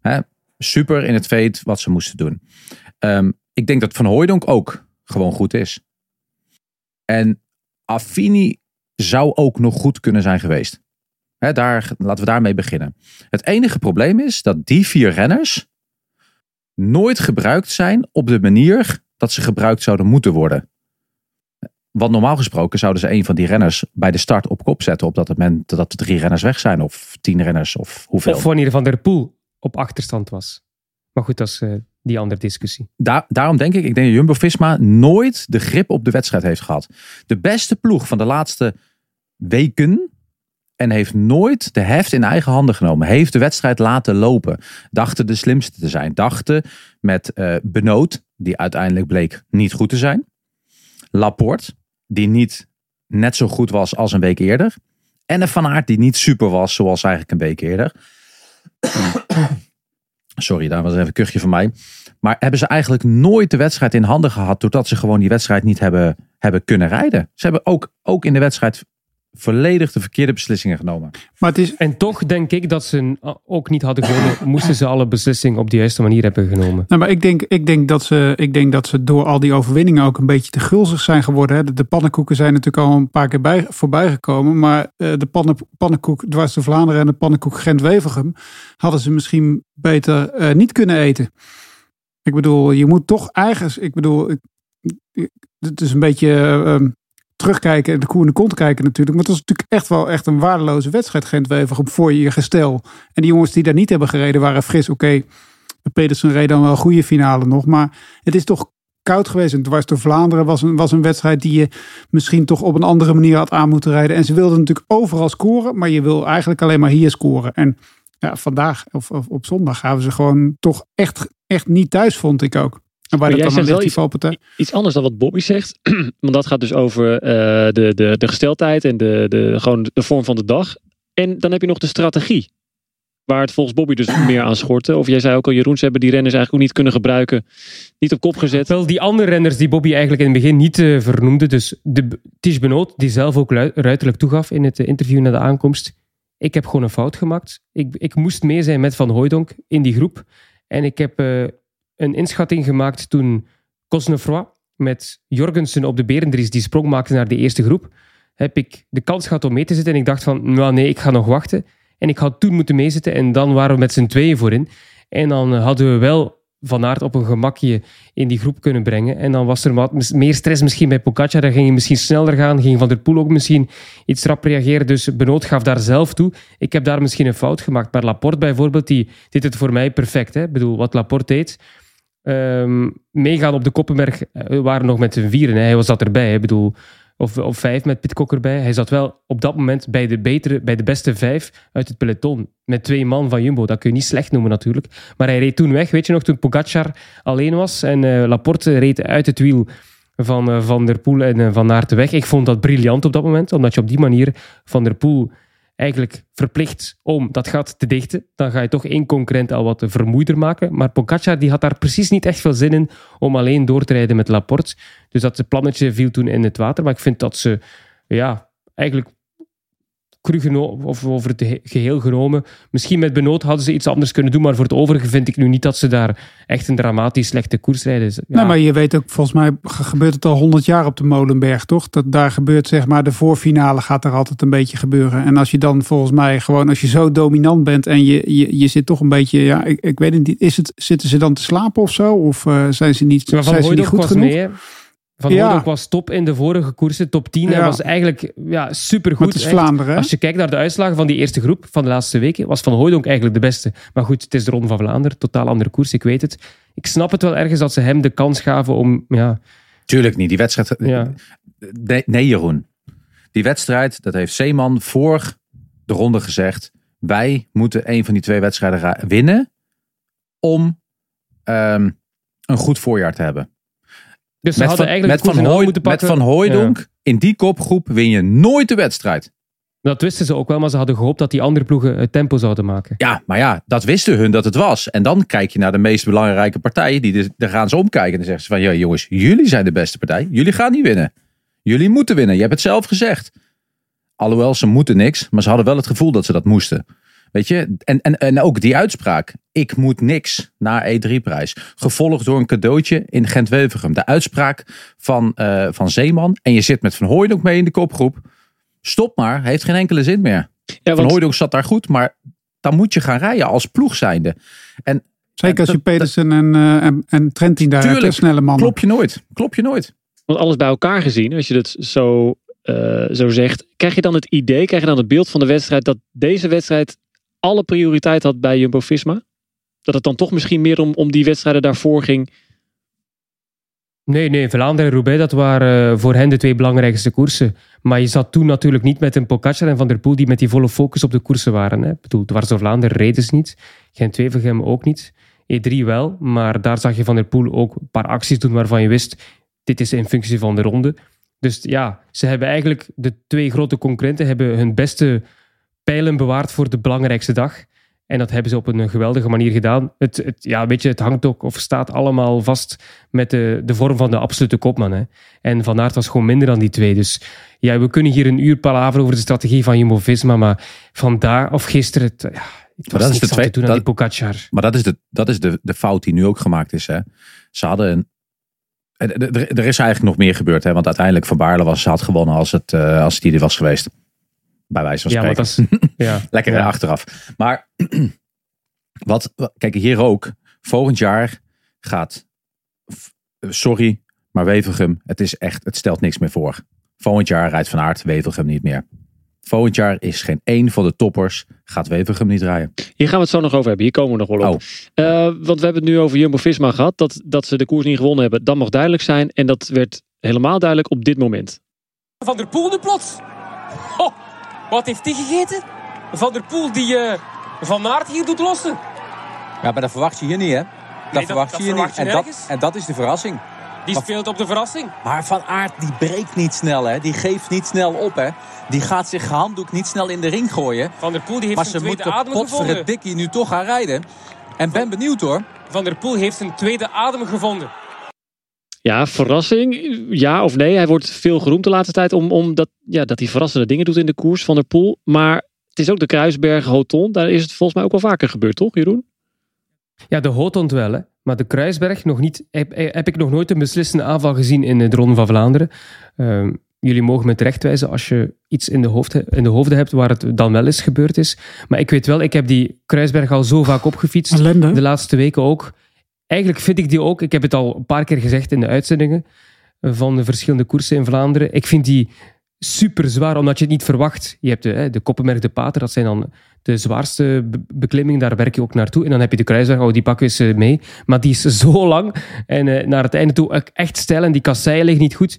Hè? Super in het feit wat ze moesten doen. Um, ik denk dat Van Hooijdonk ook gewoon goed is. En Affini zou ook nog goed kunnen zijn geweest. daar, laten we daarmee beginnen. Het enige probleem is dat die vier renners nooit gebruikt zijn op de manier dat ze gebruikt zouden moeten worden. Want normaal gesproken zouden ze een van die renners bij de start op kop zetten op dat moment dat de drie renners weg zijn of tien renners of hoeveel. Of wanneer Van der Poel op achterstand was. Maar goed, dat is uh, die andere discussie. daarom denk ik, ik denk dat Jumbo-Visma nooit de grip op de wedstrijd heeft gehad. De beste ploeg van de laatste weken en heeft nooit de heft in eigen handen genomen. Heeft de wedstrijd laten lopen. Dachten de slimste te zijn. Dachten met uh, Benoot, die uiteindelijk bleek niet goed te zijn. Laporte, die niet net zo goed was als een week eerder. En een Van Aert die niet super was zoals eigenlijk een week eerder. Sorry, daar was even een kuchje van mij. Maar hebben ze eigenlijk nooit de wedstrijd in handen gehad. doordat ze gewoon die wedstrijd niet hebben, hebben kunnen rijden. Ze hebben ook, ook in de wedstrijd volledig de verkeerde beslissingen genomen. Maar het is... En toch denk ik dat ze ook niet hadden gewonnen, moesten ze alle beslissingen op de juiste manier hebben genomen. Nou, maar ik denk, ik, denk dat ze, ik denk dat ze door al die overwinningen ook een beetje te gulzig zijn geworden. Hè. De, pannenkoeken zijn natuurlijk al een paar keer bij, voorbij gekomen. Maar uh, de pannen, pannenkoek dwars de Vlaanderen en de pannenkoek Gent-Wevelgem hadden ze misschien beter uh, niet kunnen eten. Ik bedoel, je moet toch eigens, ik bedoel, het is een beetje... Uh, terugkijken en de koe in de kont kijken natuurlijk. Maar het was natuurlijk echt wel echt een waardeloze wedstrijd Gent-Wevergem voor je gestel. En die jongens die daar niet hebben gereden waren fris. Oké, okay, Pedersen reed dan wel een goede finale nog. Maar het is toch koud geweest. En dwars door Vlaanderen was een, was een wedstrijd die je misschien toch op een andere manier had aan moeten rijden. En ze wilden natuurlijk overal scoren. Maar je wil eigenlijk alleen maar hier scoren. En ja, vandaag of, of op zondag gaven ze gewoon toch echt, echt niet thuis, vond ik ook. En waar jij zegt wel iets, iets anders dan wat Bobby zegt. Want dat gaat dus over uh, de, de, de gesteldheid en de, de, gewoon de vorm van de dag. En dan heb je nog de strategie. Waar het volgens Bobby dus meer aan schortte. Of jij zei ook al, Jeroen, ze hebben die renners eigenlijk ook niet kunnen gebruiken. Niet op kop gezet. Wel, die andere renners die Bobby eigenlijk in het begin niet uh, vernoemde. Dus de Tish Benoot, die zelf ook ruiterlijk toegaf in het interview na de aankomst. Ik heb gewoon een fout gemaakt. Ik, ik moest mee zijn met Van Hooijdonk in die groep. En ik heb uh, een inschatting gemaakt toen Cosnefroy met Jorgensen op de Berendries die sprong maakte naar de eerste groep. Heb ik de kans gehad om mee te zitten en ik dacht van, nou nee, ik ga nog wachten. En ik had toen moeten meezitten en dan waren we met z'n tweeën voorin. En dan hadden we wel Van Aert op een gemakje in die groep kunnen brengen. En dan was er wat meer stress misschien bij Pogacar. Dan ging hij misschien sneller gaan. Ging Van der Poel ook misschien iets rap reageren. Dus Benoot gaf daar zelf toe. Ik heb daar misschien een fout gemaakt. Maar Laporte bijvoorbeeld, die deed het voor mij perfect. Hè? Ik bedoel, wat Laporte deed... Um, meegaan op de Koppenberg. Eh, waren nog met z'n vieren. Hij was dat erbij. Ik bedoel, of, of vijf met Pitcock erbij. Hij zat wel op dat moment bij de, betere, bij de beste vijf uit het peloton. Met twee man van Jumbo. Dat kun je niet slecht noemen natuurlijk. Maar hij reed toen weg. Weet je nog, toen Pogacar alleen was. En uh, Laporte reed uit het wiel van uh, Van der Poel en Van Aert weg. Ik vond dat briljant op dat moment. Omdat je op die manier Van der Poel eigenlijk verplicht om dat gat te dichten. Dan ga je toch één concurrent al wat vermoeider maken. Maar Pogacar die had daar precies niet echt veel zin in om alleen door te rijden met Laporte. Dus dat plannetje viel toen in het water. Maar ik vind dat ze ja, eigenlijk of over het geheel genomen. Misschien met Benoot hadden ze iets anders kunnen doen, maar voor het overige vind ik nu niet dat ze daar echt een dramatisch slechte koers rijden. Ja. Nee, maar je weet ook, volgens mij gebeurt het al honderd jaar op de Molenberg, toch? Dat daar gebeurt, zeg maar, de voorfinale gaat er altijd een beetje gebeuren. En als je dan volgens mij gewoon, als je zo dominant bent en je, je, je zit toch een beetje, ja, ik, ik weet het niet, is het, zitten ze dan te slapen of zo? Of uh, zijn ze niet, zijn ze niet goed genoeg? Mee, van ja. was top in de vorige koersen, top 10. Hij was eigenlijk ja, supergoed. Het is Vlaanderen. Als je kijkt naar de uitslagen van die eerste groep van de laatste weken, was Van Hooydonk eigenlijk de beste. Maar goed, het is de Ronde van Vlaanderen, totaal andere koers, ik weet het. Ik snap het wel ergens dat ze hem de kans gaven om... Ja... Tuurlijk niet, die wedstrijd... Ja. Nee, nee, Jeroen. Die wedstrijd, dat heeft Zeeman voor de ronde gezegd. Wij moeten een van die twee wedstrijden winnen om um, een goed voorjaar te hebben. Dus ze met hadden van, eigenlijk met van, Hooy, met van in die kopgroep win je nooit de wedstrijd. Dat wisten ze ook wel, maar ze hadden gehoopt dat die andere ploegen het tempo zouden maken. Ja, maar ja, dat wisten hun dat het was. En dan kijk je naar de meest belangrijke partijen. Die, daar gaan ze omkijken en dan zeggen ze van... Ja jongens, jullie zijn de beste partij. Jullie gaan niet winnen. Jullie moeten winnen. Je hebt het zelf gezegd. Alhoewel, ze moeten niks. Maar ze hadden wel het gevoel dat ze dat moesten. Weet je, en, en, en ook die uitspraak. Ik moet niks na E3-prijs. Gevolgd door een cadeautje in Gent-Wevergem. De uitspraak van, uh, van Zeeman. En je zit met Van Hooydonk mee in de kopgroep. Stop maar, heeft geen enkele zin meer. Ja, Van Hooydonk zat daar goed, maar dan moet je gaan rijden als ploeg zijnde. En, Zeker als je Pedersen en, uh, en, en Trentin daar tuurlijk, snelle mannen. Klop je nooit, klop je nooit. Want alles bij elkaar gezien, als je het zo, uh, zo zegt, krijg je dan het idee, krijg je dan het beeld van de wedstrijd dat deze wedstrijd alle prioriteit had bij Jumbo-Visma? Dat het dan toch misschien meer om, om die wedstrijden daarvoor ging? Nee, nee, Vlaanderen en Roubaix, dat waren eh, voor hen de twee belangrijkste koersen. Maar je zat toen natuurlijk niet met een Pogacar en Van der Poel die met die volle focus op de koersen waren. Hè. Ik bedoel, dwars Vlaanderen reden ze niet. Gent-Wevelgem ook niet. E3 wel, maar daar zag je Van der Poel ook een paar acties doen waarvan je wist, dit is in functie van de ronde. Dus ja, ze hebben eigenlijk, de twee grote concurrenten hebben hun beste pijlen bewaard voor de belangrijkste dag. En dat hebben ze op een geweldige manier gedaan. Het, het, ja, weet je, het hangt ook of staat allemaal vast met de, de vorm van de absolute kopman. Hè. En Van Aert was gewoon minder dan die twee. Dus ja, we kunnen hier een uur palaveren over de strategie van Jumbo-Visma. Maar vandaar of gisteren, het, ja, het was dat is de twee, dat, die Pogacar. Maar dat is, de, dat is de, de fout die nu ook gemaakt is. Hè. Ze hadden een, er, is eigenlijk nog meer gebeurd. Hè, want uiteindelijk Van Baarle was, had gewonnen als het, uh, als het hier was geweest. Bij wijze van spreken. Ja, dat is, ja. Lekker ja. achteraf. Maar wat, kijk hier ook. Volgend jaar gaat, sorry, maar Wevelgem, het is echt, het stelt niks meer voor. Volgend jaar rijdt Van Aert Wevelgem niet meer. Volgend jaar is geen één van de toppers gaat Wevelgem niet rijden. Hier gaan we het zo nog over hebben. Hier komen we nog wel op. Oh. Uh, want we hebben het nu over Jumbo-Visma gehad. Dat, dat ze de koers niet gewonnen hebben, dat mag duidelijk zijn. En dat werd helemaal duidelijk op dit moment. Van der Poel nu plots. Oh, wat heeft hij gegeten? Van der Poel die uh, Van Aert hier doet lossen. Ja, maar dat verwacht je hier niet, hè? Dat verwacht je hier niet. En dat, en dat is de verrassing. Die speelt op de verrassing. Maar Van Aert die breekt niet snel, hè? Die geeft niet snel op, hè? Die gaat zich gehanddoek niet snel in de ring gooien. Van der Poel die heeft maar zijn tweede adem gevonden. Maar ze Dikkie nu toch gaan rijden. En ben benieuwd, hoor. Van der Poel heeft zijn tweede adem gevonden. Ja, verrassing. Ja of nee. Hij wordt veel geroemd de laatste tijd om, om dat, ja, dat hij verrassende dingen doet in de koers van der Poel. Maar het is ook de Kruisberg Hoton. Daar is het volgens mij ook wel vaker gebeurd, toch Jeroen? Ja, de Hoton wel. Hè. Maar de Kruisberg nog niet. Heb, heb, ik nog nooit een beslissende aanval gezien in de Ronde van Vlaanderen. Uh, jullie mogen me terechtwijzen als je iets in de, hoofd, in de hoofden hebt waar het dan wel eens gebeurd is. Maar ik weet wel, ik heb die Kruisberg al zo vaak opgefietst. De laatste weken ook. Eigenlijk vind ik die ook, ik heb het al een paar keer gezegd in de uitzendingen van de verschillende koersen in Vlaanderen. Ik vind die super zwaar, omdat je het niet verwacht. Je hebt de, de Koppenberg, de Pater, dat zijn dan de zwaarste beklimmingen. Daar werk je ook naartoe. En dan heb je de Kruisberg, oh, die pakken eens mee. Maar die is zo lang en uh, naar het einde toe echt stijl en die kasseien liggen niet goed.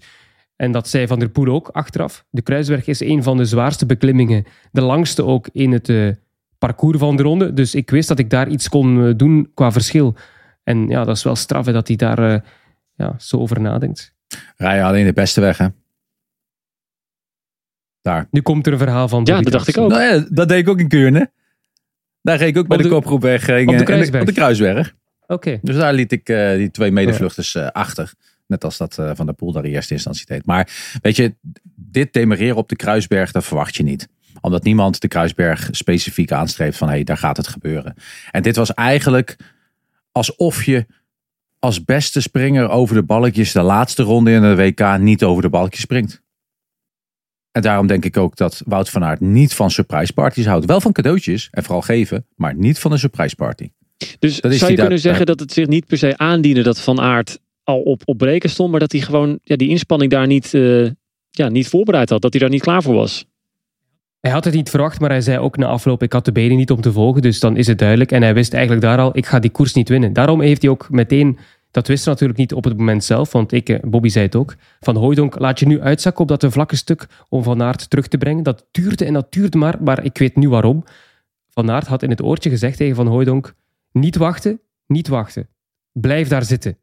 En dat zei Van der Poel ook achteraf. De Kruisberg is een van de zwaarste beklimmingen. De langste ook in het uh, parcours van de ronde. Dus ik wist dat ik daar iets kon uh, doen qua verschil. En ja, dat is wel straf hè, dat hij daar ja, zo over nadenkt. Rij je alleen de beste weg, hè? Daar. Nu komt er een verhaal van. Ja, dat dacht ik ook. Nou ja, dat deed ik ook in Kuurne. Daar ging ik ook bij de, de kopgroep weg. Ging, op de Kruisberg? Op de Kruisberg. Oké. Dus daar liet ik uh, die twee medevluchters uh, achter. Net als dat uh, Van der Poel daar in eerste instantie deed. Maar weet je, dit demereren op de Kruisberg, dat verwacht je niet. Omdat niemand de Kruisberg specifiek aanstreeft van hé, hey, daar gaat het gebeuren. En dit was eigenlijk alsof je als beste springer over de balkjes de laatste ronde in de WK niet over de balkjes springt. En daarom denk ik ook dat Wout van Aert niet van surprise parties houdt. Wel van cadeautjes en vooral geven, maar niet van een surprise party. Dus zou je kunnen zeggen dat het zich niet per se aandiende dat Van Aert al op, op breken stond, maar dat hij gewoon ja, die inspanning daar niet, uh, ja, niet voorbereid had, dat hij daar niet klaar voor was? Hij had het niet verwacht, maar hij zei ook na afloop: Ik had de benen niet om te volgen, dus dan is het duidelijk. En hij wist eigenlijk daar al: Ik ga die koers niet winnen. Daarom heeft hij ook meteen dat wist natuurlijk niet op het moment zelf, want ik, eh, Bobby zei het ook. Van Hooydonk laat je nu uitzakken op dat vlakke stuk om Van Aert terug te brengen. Dat duurde en dat duurde maar, maar ik weet nu waarom. Van Aert had in het oortje gezegd tegen Van Hooydonk, niet wachten, niet wachten. Blijf daar zitten.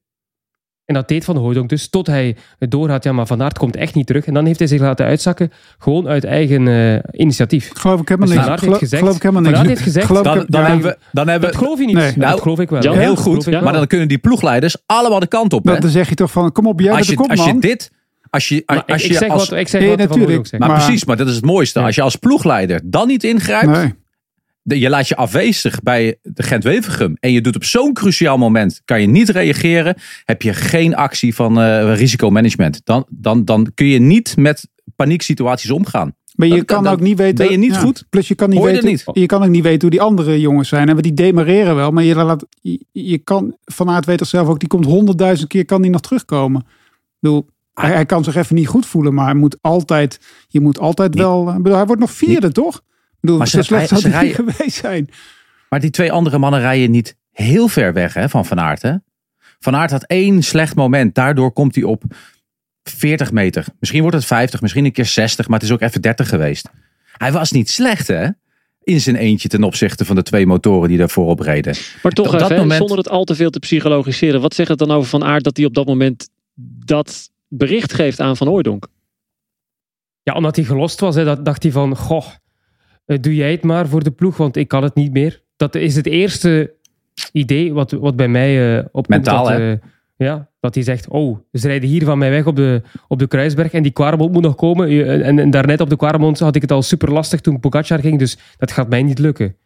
En dat deed Van Hooydonk dus, tot hij het door had, ja, maar Van Aert komt echt niet terug. En dan heeft hij zich laten uitzakken, gewoon uit eigen uh, initiatief. Geloof ik helemaal dus niks. Heeft gezegd, geloof ik helemaal niks. Van Aert heeft gezegd, Geloof Dan, dan, ja, hebben we, dan hebben dat geloof je niet. Nee. Nou, dat geloof ik wel. ja, Ja, heel goed. geloof. Maar dan kunnen die ploegleiders allemaal de kant op. Dan zeg je toch van, kom op, jij bent Als de je, als je dit... Als je, als ik, je ik zeg als, wat, ik zeg Nee, wat Van natuurlijk. Hooydonk zegt. maar, Maar- precies, maar dat is het mooiste. Ja. Als je als ploegleider dan niet ingrijpt, Nee. Je laat je afwezig bij de Gent-Wevergem en je doet op zo'n cruciaal moment, kan je niet reageren, heb je geen actie van eh, risicomanagement. Dan, dan, dan kun je niet met panieksituaties omgaan. Maar je kan dan ook niet weten... ben je niet ja, goed. Plus je kan niet Hoor je weten, het je kan ook niet weten hoe die andere jongens zijn. En die demareren wel, maar je, laat, je, je kan, Van Aert weet toch zelf ook, die komt honderdduizend keer kan die nog terugkomen. Ik bedoel, hij, hij kan zich even niet goed voelen, maar hij moet altijd, je moet altijd Niet- wel... Bedoel, hij wordt nog vierde, toch? Bedoel, Maar ze- slecht zou geweest zijn. Maar die twee andere mannen rijden niet heel ver weg hè, van Van Aert. Hè? Van Aert had één slecht moment. Daardoor komt hij op 40 meter. Misschien wordt het 50, misschien een keer 60, maar het is ook even 30 geweest. Hij was niet slecht hè? In zijn eentje ten opzichte van de twee motoren die daar voorop reden. Maar toch even, dat hè, moment- zonder het al te veel te psychologiseren. Wat zegt het dan over Van Aert dat hij op dat moment dat bericht geeft aan Van Hooydonk? Ja, omdat hij gelost was, hè, dat dacht hij van, goh, doe jij het maar voor de ploeg, want ik kan het niet meer. Dat is het eerste idee wat, wat bij mij eh opkomt. Mentaal, dat, hè? eh, ja, dat hij zegt, oh, ze rijden hier van mij weg op de, op de Kruisberg en die Quaremont moet nog komen. En, en daarnet op de Quaremont had ik het al super lastig toen Pogacar ging, dus dat gaat mij niet lukken.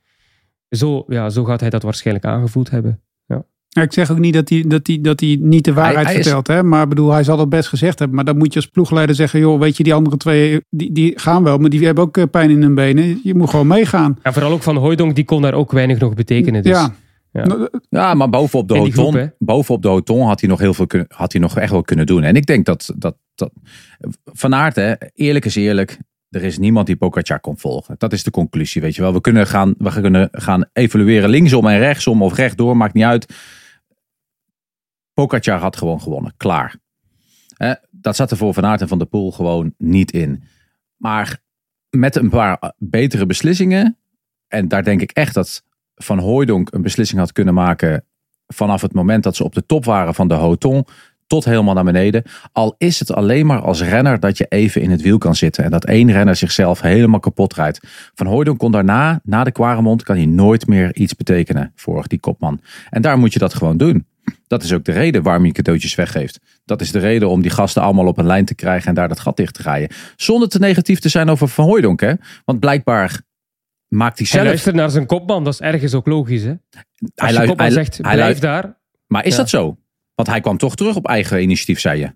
Zo, ja, zo gaat hij dat waarschijnlijk aangevoeld hebben. Ja, ik zeg ook niet dat hij, dat hij, dat hij niet de waarheid hij vertelt. Hè? Maar ik bedoel, hij zal het best gezegd hebben. Maar dan moet je als ploegleider zeggen... joh, weet je, die andere twee die, die gaan wel... maar die hebben ook eh, pijn in hun benen. Je moet gewoon meegaan. En vooral ook van Hooydonk, die kon daar ook weinig nog betekenen. Dus. ja. ja. Nou, Ja, maar bovenop de hoton, groep, bovenop de hoton had hij nog heel veel kunnen, had hij nog echt wel kunnen doen. En ik denk dat, dat, dat Van Aert, hè, eerlijk is eerlijk, er is niemand die Pogacar kon volgen. Dat is de conclusie, weet je wel. We kunnen gaan, we kunnen gaan evalueren linksom en rechtsom of rechtdoor, maakt niet uit. Pogacar had gewoon gewonnen, klaar. Dat zat er voor Van Aert en Van der Poel gewoon niet in. Maar met een paar betere beslissingen, en daar denk ik echt dat Van Hooijdonk een beslissing had kunnen maken vanaf het moment dat ze op de top waren van de Hoton tot helemaal naar beneden. Al is het alleen maar als renner dat je even in het wiel kan zitten en dat één renner zichzelf helemaal kapot rijdt. Van Hooijdonk kon daarna, na de Quaremont, kan hij nooit meer iets betekenen voor die kopman. En daar moet je dat gewoon doen. Dat is ook de reden waarom je cadeautjes weggeeft. Dat is de reden om die gasten allemaal op een lijn te krijgen en daar dat gat dicht te rijden. Zonder te negatief te zijn over Van Hooijdonk. Hè? Want blijkbaar maakt hij Hij zelf... luistert naar zijn kopman, dat is ergens ook logisch. Hè? Als Hij kopman hij- zegt, hij blijf daar. Maar is Ja. dat zo? Want hij kwam toch terug op eigen initiatief, zei je.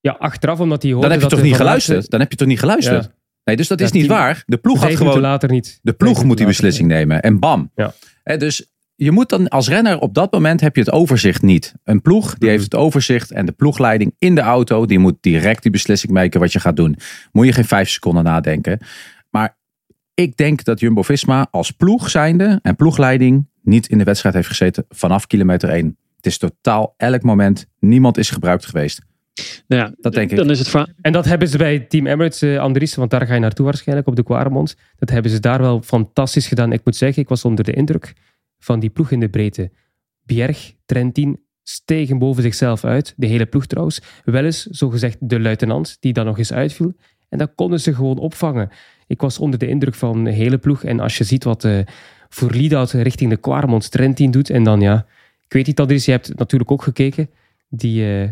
Ja, achteraf, omdat hij hoorde Dan heb je dat toch niet geluisterd? Dan heb je toch niet geluisterd? Ja. Nee, dus dat is niet waar. De ploeg had gewoon... later niet. De ploeg moet die beslissing nemen. En bam. Ja. Hè, dus je moet dan als renner op dat moment heb je het overzicht niet. Een ploeg die heeft het overzicht en de ploegleiding in de auto die moet direct die beslissing maken wat je gaat doen. Moet je geen vijf seconden nadenken. Maar ik denk dat Jumbo-Visma als ploeg zijnde en ploegleiding niet in de wedstrijd heeft gezeten vanaf kilometer 1. Het is totaal elk moment. Niemand is gebruikt geweest. Nou ja, Dat denk ik. Dan is het. En dat hebben ze bij Team Emirates, eh, Andries, want daar ga je naartoe waarschijnlijk op de Quaremont. Dat hebben ze daar wel fantastisch gedaan. Ik moet zeggen, ik was onder de indruk van die ploeg in de breedte. Bjerg, Trentin stegen boven zichzelf uit. De hele ploeg trouwens. Wel eens, zogezegd, de luitenant, die dan nog eens uitviel. En dat konden ze gewoon opvangen. Ik was onder de indruk van de hele ploeg. En als je ziet wat eh voor richting de Quaremont Trentin doet. En dan ja, ik weet niet, Andries, je hebt natuurlijk ook gekeken. Die eh,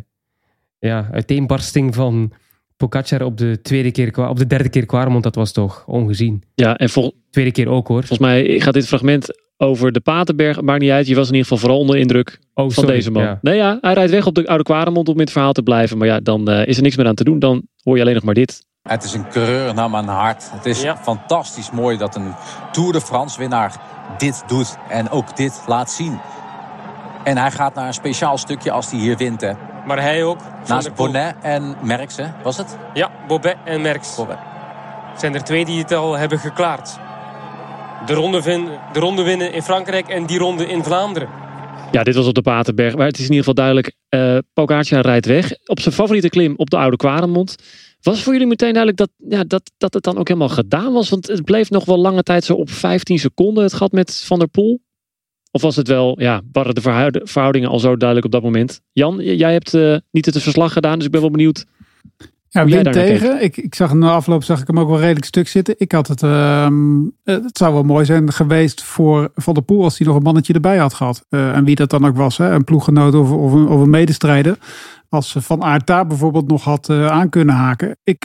ja, uiteenbarsting van Pogacar op de, tweede keer, op de derde keer Quaremont, dat was toch ongezien. Ja, en vol, Tweede keer ook hoor. volgens mij gaat dit fragment over de Patenberg. Maakt niet uit. Je was in ieder geval vooral onder de indruk Oh, van sorry, deze man. ja. Nee, ja, hij rijdt weg op de Oude Kwaremond om in het verhaal te blijven. Maar ja, dan eh, is er niks meer aan te doen. Dan hoor je alleen nog maar dit. Het is een coureur naar mijn hart. Het is Ja. fantastisch mooi dat een Tour de France winnaar dit doet. En ook dit laat zien. En hij gaat naar een speciaal stukje als hij hier wint. Hè. Maar hij ook. Naast. Bonnet en Merckx, hè? was het? Ja, Bobet en Merckx. Bobet. zijn er twee die het al hebben geklaard. De ronde, de ronde winnen in Frankrijk en die ronde in Vlaanderen. Ja, dit was op de Patenberg. Maar het is in ieder geval duidelijk. Pogacar rijdt weg. Op zijn favoriete klim op de Oude Kwaremond. Was voor jullie meteen duidelijk dat, ja, dat, dat het dan ook helemaal gedaan was? Want het bleef nog wel lange tijd zo op 15 seconden het gat met Van der Poel. Of was het wel, ja, waren de verhoud- verhoudingen al zo duidelijk op dat moment? Jan, jij hebt eh, niet het verslag gedaan, dus ik ben wel benieuwd. Ja, Hoe jij win daar naar tegen. Ik, ik zag na afloop zag ik hem ook wel redelijk stuk zitten. Ik had het, ehm, eh, het zou wel mooi zijn geweest voor Van der Poel als hij nog een mannetje erbij had gehad. Eh, en wie dat dan ook was, hè? een ploeggenoot of, of, een, of een medestrijder. Als Van Aert daar bijvoorbeeld nog had eh, aan kunnen haken. Ik,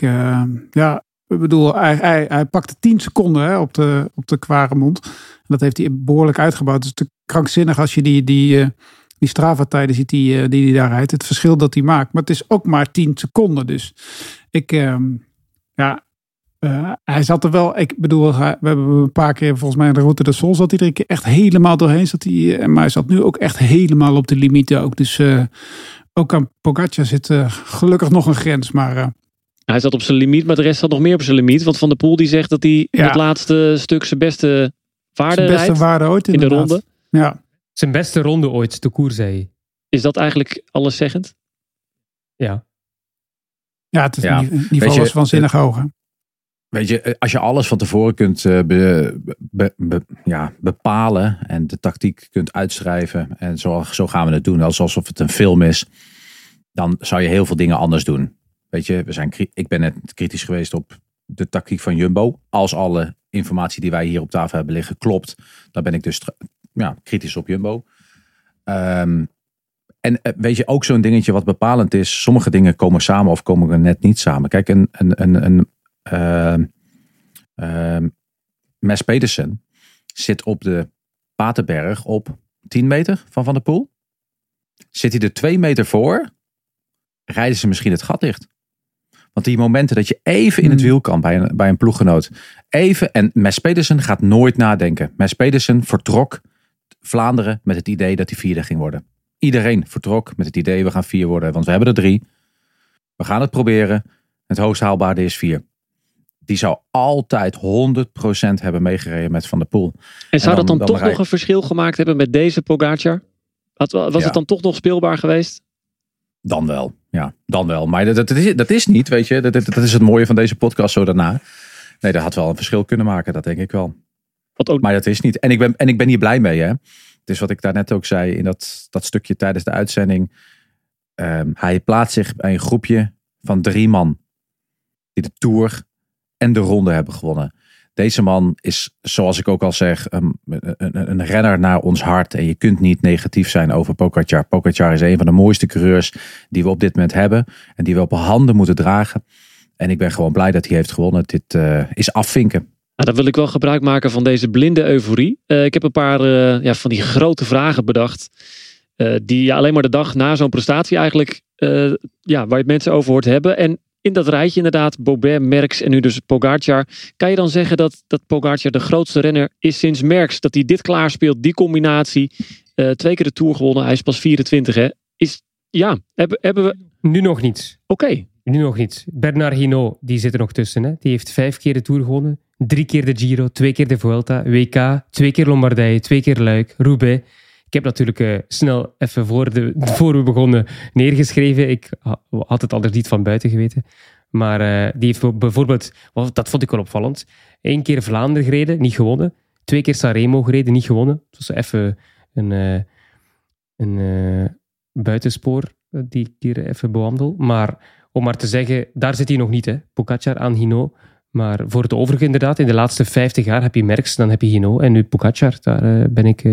ja, ik bedoel, hij, hij, hij pakte 10 seconden hè, op de, op de Kwaremond. En dat heeft hij behoorlijk uitgebouwd. Het is te krankzinnig als je die, die, die Strava-tijden ziet die, eh, die hij daar rijdt. Het verschil dat hij maakt. Maar het is ook maar 10 seconden. Dus ik, ehm, ja, eh, hij zat er wel. Ik bedoel, we hebben een paar keer volgens mij in de Route de Sol zat er een keer echt helemaal doorheen. Zat hij, eh, maar hij zat nu ook echt helemaal op de limieten ook. Dus ook aan Pogacar zit gelukkig nog een grens. Maar Hij zat op zijn limiet, maar de rest zat nog meer op zijn limiet. Want Van der Poel die zegt dat hij in het laatste stuk zijn beste waarde zijn beste rijdt waarde ooit in de ronde. Ja, Zijn beste ronde ooit, de koer zei hij. Is dat eigenlijk alleszeggend? Ja. ja het is Ja. niveau je, was waanzinnig hoog. hè. Weet je, eh, als je alles van tevoren kunt eh, be- be- be- ja, bepalen en de tactiek kunt uitschrijven en zo, zo gaan we het doen, als- alsof het een film is, dan zou je heel veel dingen anders doen. Weet je, we zijn, ik ben net kritisch geweest op de tactiek van Jumbo. Als alle informatie die wij hier op tafel hebben liggen klopt, dan ben ik dus ja, kritisch op Jumbo. Ehm, en eh, weet je, ook zo'n dingetje wat bepalend is. Sommige dingen komen samen of komen er net niet samen. Kijk, een, een, een, een ehm ehm Mes Pedersen zit op de Paterberg op 10 meter van Van der Poel. Zit hij er 2 meter voor, rijden ze misschien het gat dicht. Want die momenten dat je even in het Hmm. wiel kan bij een, bij een ploeggenoot. Even, en Mes Pedersen gaat nooit nadenken. Mes Pedersen vertrok Vlaanderen met het idee dat hij vierde ging worden. Iedereen vertrok met het idee we gaan vier worden, want we hebben er drie. We gaan het proberen. Het hoogst haalbare is vier. Die zou altijd 100% hebben meegereden met Van der Poel. En zou dan- dat dan, dan toch rij- nog een verschil gemaakt hebben met deze Pogacar? Had, was Ja. het dan toch nog speelbaar geweest? Dan wel, ja, dan wel. Maar dat, dat, is, dat is niet, weet je. Dat, dat, dat is het mooie van deze podcast zo daarna. Nee, dat had wel een verschil kunnen maken, dat denk ik wel. Ook, Maar dat is niet. En ik ben, en ik ben hier blij mee, hè. Het is wat ik daarnet ook zei in dat, dat stukje tijdens de uitzending. Ehm, hij plaatst zich bij een groepje van drie man. Die de Tour en de Ronde hebben gewonnen. Deze man is, zoals ik ook al zeg, een, een, een renner naar ons hart. En je kunt niet negatief zijn over Pogacar. Pogacar is een van de mooiste coureurs die we op dit moment hebben. En die we op handen moeten dragen. En ik ben gewoon blij dat hij heeft gewonnen. Dit eh, is afvinken. Nou, dan wil ik wel gebruik maken van deze blinde euforie. Eh, ik heb een paar eh, ja, van die grote vragen bedacht. eh, die je alleen maar de dag na zo'n prestatie eigenlijk, ja, waar je mensen over hoort hebben. En in dat rijtje inderdaad, Bobet, Merckx en nu dus Pogacar. Kan je dan zeggen dat, dat Pogacar de grootste renner is sinds Merckx? Dat hij dit klaarspeelt, die combinatie. Twee keer de Tour gewonnen, hij is pas 24 hè. Is, ja, hebben, hebben we... Nu nog niet. Oké. Nu nog niet. Bernard Hinault, die zit er nog tussen. Hè. Die heeft vijf keer de Tour gewonnen. Drie keer de Giro, twee keer de Vuelta, WK, twee keer Lombardije, twee keer Luik, Roubaix. Ik heb natuurlijk uh, snel even voor, de, voor we begonnen neergeschreven. Ik had het anders niet van buiten geweten. Maar uh, die heeft bijvoorbeeld, dat vond ik wel opvallend, één keer Vlaanderen gereden, niet gewonnen. Twee keer Sanremo gereden, niet gewonnen. Het was even een, uh, een buitenspoor die ik hier even bewandel. Maar om maar te zeggen, daar zit hij nog niet, hè. Pogacar aan. Maar voor het overige inderdaad, in de laatste 50 jaar heb je Merckx, dan heb je Hino. En nu Pogacar, daar ben ik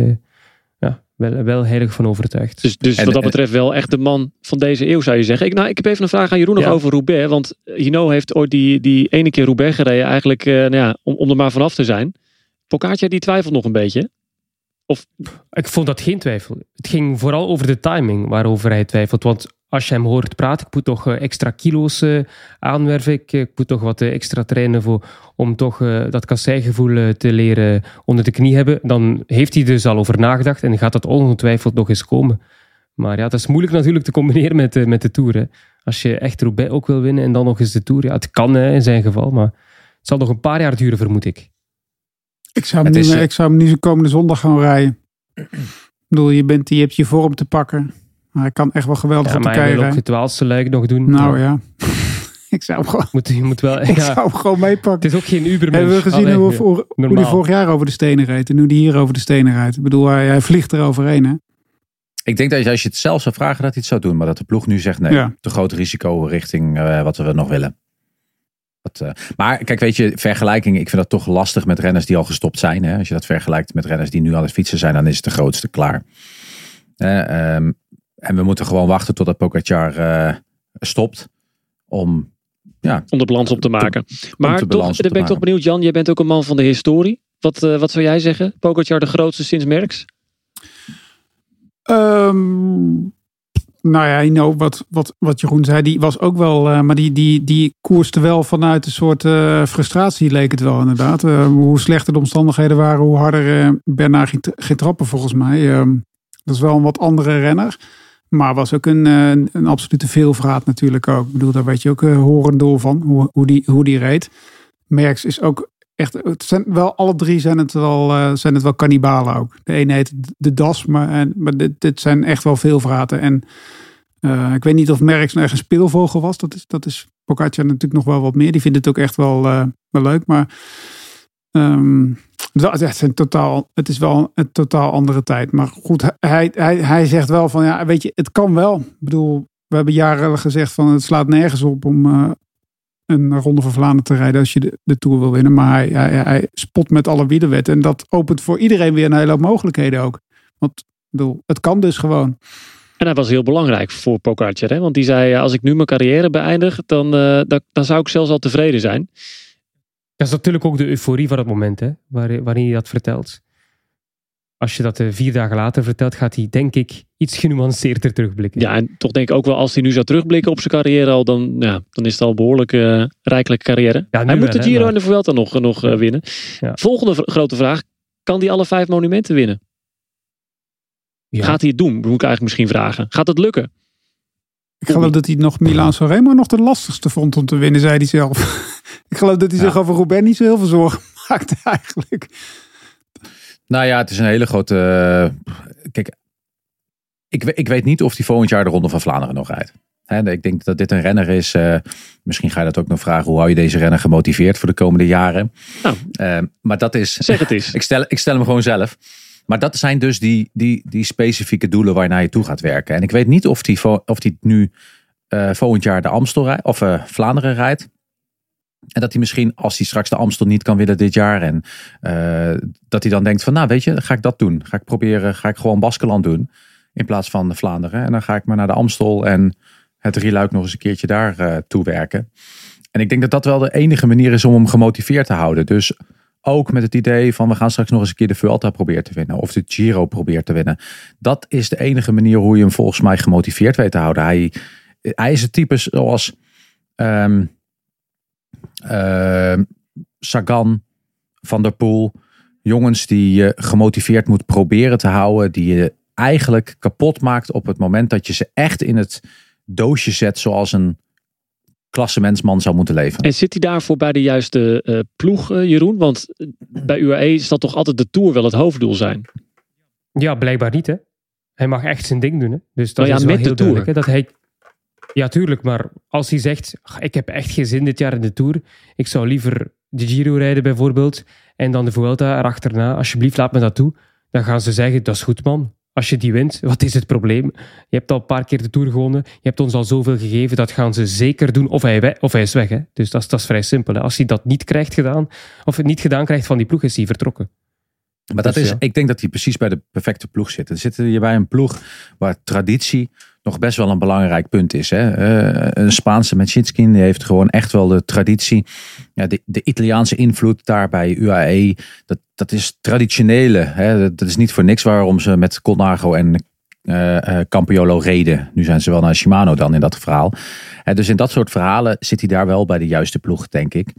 wel, wel heilig van overtuigd. Dus, dus wat dat betreft wel echt de man van deze eeuw zou je zeggen. Ik, nou, ik heb even een vraag aan Jeroen nog over Roubaix. Want Hino heeft ooit die, die ene keer Roubaix gereden. Eigenlijk uh, nou ja, om, om er maar vanaf te zijn. Pogacar die twijfelt nog een beetje. Of... Ik vond dat geen twijfel. Het ging vooral over de timing waarover hij twijfelt. Want als je hem hoort praten, ik moet toch eh, extra kilo's uh, aanwerven. Ik, ik, moet toch wat extra trainen voor, om toch dat kasseigevoel te leren onder de knie hebben. Dan heeft hij dus al over nagedacht en gaat dat ongetwijfeld nog eens komen. Maar ja, dat is moeilijk natuurlijk te combineren met, met de Tour. Als je echt Roubaix ook wil winnen en dan nog eens de Tour. Ja, het kan hè, in zijn geval, maar het zal nog een paar jaar duren, vermoed ik. Ik zou hem, niet, ik zou hem niet komende zondag gaan rijden. ik bedoel, je, bent, je hebt je vorm te pakken. Hij kan echt wel geweldig ja, op de Maar hij wil ook het luik nog doen. Nou ja. ik zou hem gewoon, moet, je moet wel, ik zou hem gewoon meepakken. Het is ook geen Ubermensch. Hebben we gezien hoe, hoe, hoe hij vorig jaar over de stenen reed. En nu die hier over de stenen rijdt. Ik bedoel, hij, hij vliegt er overheen hè. Ik denk dat als je het zelf zou vragen dat hij het zou doen. Maar dat de ploeg nu zegt nee. Ja. Te groot risico richting uh, wat we nog willen. Dat, uh, maar kijk, weet je, vergelijking. Ik vind dat toch lastig met renners die al gestopt zijn. Hè? Als je dat vergelijkt met renners die nu aan het fietsen zijn. Dan is het de grootste klaar. Uh, um, en we moeten gewoon wachten totdat Pogacar uh, stopt. Om, ja, om de balans op te maken. maar toch, ben ik toch benieuwd, Jan. Jij bent ook een man van de historie. Wat, uh, wat zou jij zeggen? Pogacar de grootste sinds Merckx? Um, nou ja, know, wat, wat, wat Jeroen zei, die was ook wel, uh, maar die, die, die koerste wel vanuit een soort uh, frustratie, leek het wel inderdaad. Uh, hoe slechter de omstandigheden waren, hoe harder Bernard ging, trappen volgens mij. Ehm, dat is wel een wat andere renner. Maar was ook een, eh, een, een absolute veelvraat natuurlijk ook. Ik bedoel, daar weet je ook horendol van, hoe, hoe, die, hoe die reed. Merckx is ook echt, het zijn wel, alle drie zijn het wel, uh, zijn het wel kannibalen ook. De ene heet de Das, maar, en, maar dit, dit zijn echt wel veelvraten. En uh, ik weet niet of Merckx nou echt een speelvogel was. Dat is, dat is Pogacar natuurlijk nog wel wat meer. Die vindt het ook echt wel, wel leuk. Maar um, het is, een totaal, het is wel een totaal andere tijd. Maar goed, hij, hij, hij zegt wel van ja, weet je, het kan wel. Ik bedoel, we hebben jaren gezegd van het slaat nergens op om een ronde van Vlaanderen te rijden als je de, de Tour wil winnen. Maar hij, hij, hij spot met alle wielerwetten. En dat opent voor iedereen weer een hele hoop mogelijkheden ook. Want ik bedoel, het kan dus gewoon. En hij was heel belangrijk voor Pogacar. Hè? Want die zei, als ik nu mijn carrière beëindig, dan, uh, dan, dan zou ik zelfs al tevreden zijn. Dat is natuurlijk ook de euforie van het moment, hè, waarin hij dat vertelt. Als je dat eh, vier dagen later vertelt, gaat hij, denk ik, iets genuanceerder terugblikken. Ja, en toch denk ik ook wel, als hij nu zou terugblikken op zijn carrière al, dan, ja, dan is het al een behoorlijk uh, rijkelijke carrière. hij moet de Giro en de Vuelta nog, nog uh, winnen. Ja. Volgende grote vraag, kan hij alle vijf monumenten winnen? Ja. Gaat hij het doen? Moet ik eigenlijk misschien vragen. Gaat het lukken? Ik geloof dat hij nog Milan Sanremo nog de lastigste vond om te winnen, zei hij zelf. ik geloof dat hij zich over Roubaix niet zo heel veel zorgen maakt eigenlijk. Nou ja, het is een hele grote... Uh, kijk, ik, ik weet niet of hij volgend jaar de Ronde van Vlaanderen nog rijdt. He, ik denk dat dit een renner is. Uh, misschien ga je dat ook nog vragen. Hoe hou je deze renner gemotiveerd voor de komende jaren? Nou, uh, maar dat is. Zeg het eens. ik, stel, ik stel hem gewoon zelf. Maar dat zijn dus die, die, die specifieke doelen waar je naar je toe gaat werken. En ik weet niet of hij of die nu uh, volgend jaar de Amstel rijdt, of Vlaanderen rijdt. En dat hij misschien, als hij straks de Amstel niet kan winnen dit jaar. En uh, dat hij dan denkt van, nou weet je, ga ik dat doen. Ga ik proberen, ga ik gewoon Baskeland doen. In plaats van Vlaanderen. En dan ga ik maar naar de Amstel en het Rieluik nog eens een keertje daar uh, toe werken. En ik denk dat dat wel de enige manier is om hem gemotiveerd te houden. Dus ook met het idee van we gaan straks nog eens een keer de Vuelta proberen te winnen. Of de Giro probeert te winnen. Dat is de enige manier hoe je hem volgens mij gemotiveerd weet te houden. Hij, is het type zoals ehm, Sagan, Van der Poel. Jongens die je gemotiveerd moet proberen te houden. Die je eigenlijk kapot maakt op het moment dat je ze echt in het doosje zet zoals een klassementsman zou moeten leven. En zit hij daarvoor bij de juiste uh, ploeg, uh, Jeroen? Want bij UAE is dat toch altijd de Tour wel het hoofddoel zijn? Ja, blijkbaar niet hè. Hij mag echt zijn ding doen hè. Dus dat nou ja, is wel met heel de Tour. Hè, dat hij... Ja, tuurlijk. Maar als hij zegt, ik heb echt geen zin dit jaar in de Tour. Ik zou liever de Giro rijden bijvoorbeeld. En dan de Vuelta erachterna. Alsjeblieft, laat me dat toe. Dan gaan ze zeggen, dat is goed man. Als je die wint, wat is het probleem? Je hebt al een paar keer de Tour gewonnen. Je hebt ons al zoveel gegeven. Dat gaan ze zeker doen. Of hij, of hij is weg. Hè? Dus dat is, dat is vrij simpel. Hè? Als hij dat niet krijgt gedaan, of het niet gedaan krijgt van die ploeg, is hij vertrokken. Maar dat dus is, ik denk dat hij precies bij de perfecte ploeg zit. Dan zitten je bij een ploeg waar traditie nog best wel een belangrijk punt is. Hè? Uh, een Spaanse Metschinskin die heeft gewoon echt wel de traditie. Ja, de, de Italiaanse invloed daar bij UAE, dat, dat is traditionele. Hè? Dat is niet voor niks waarom ze met Colnago en uh, Campiolo reden. Nu zijn ze wel naar Shimano dan in dat verhaal. dus in dat soort verhalen zit hij daar wel bij de juiste ploeg, denk ik.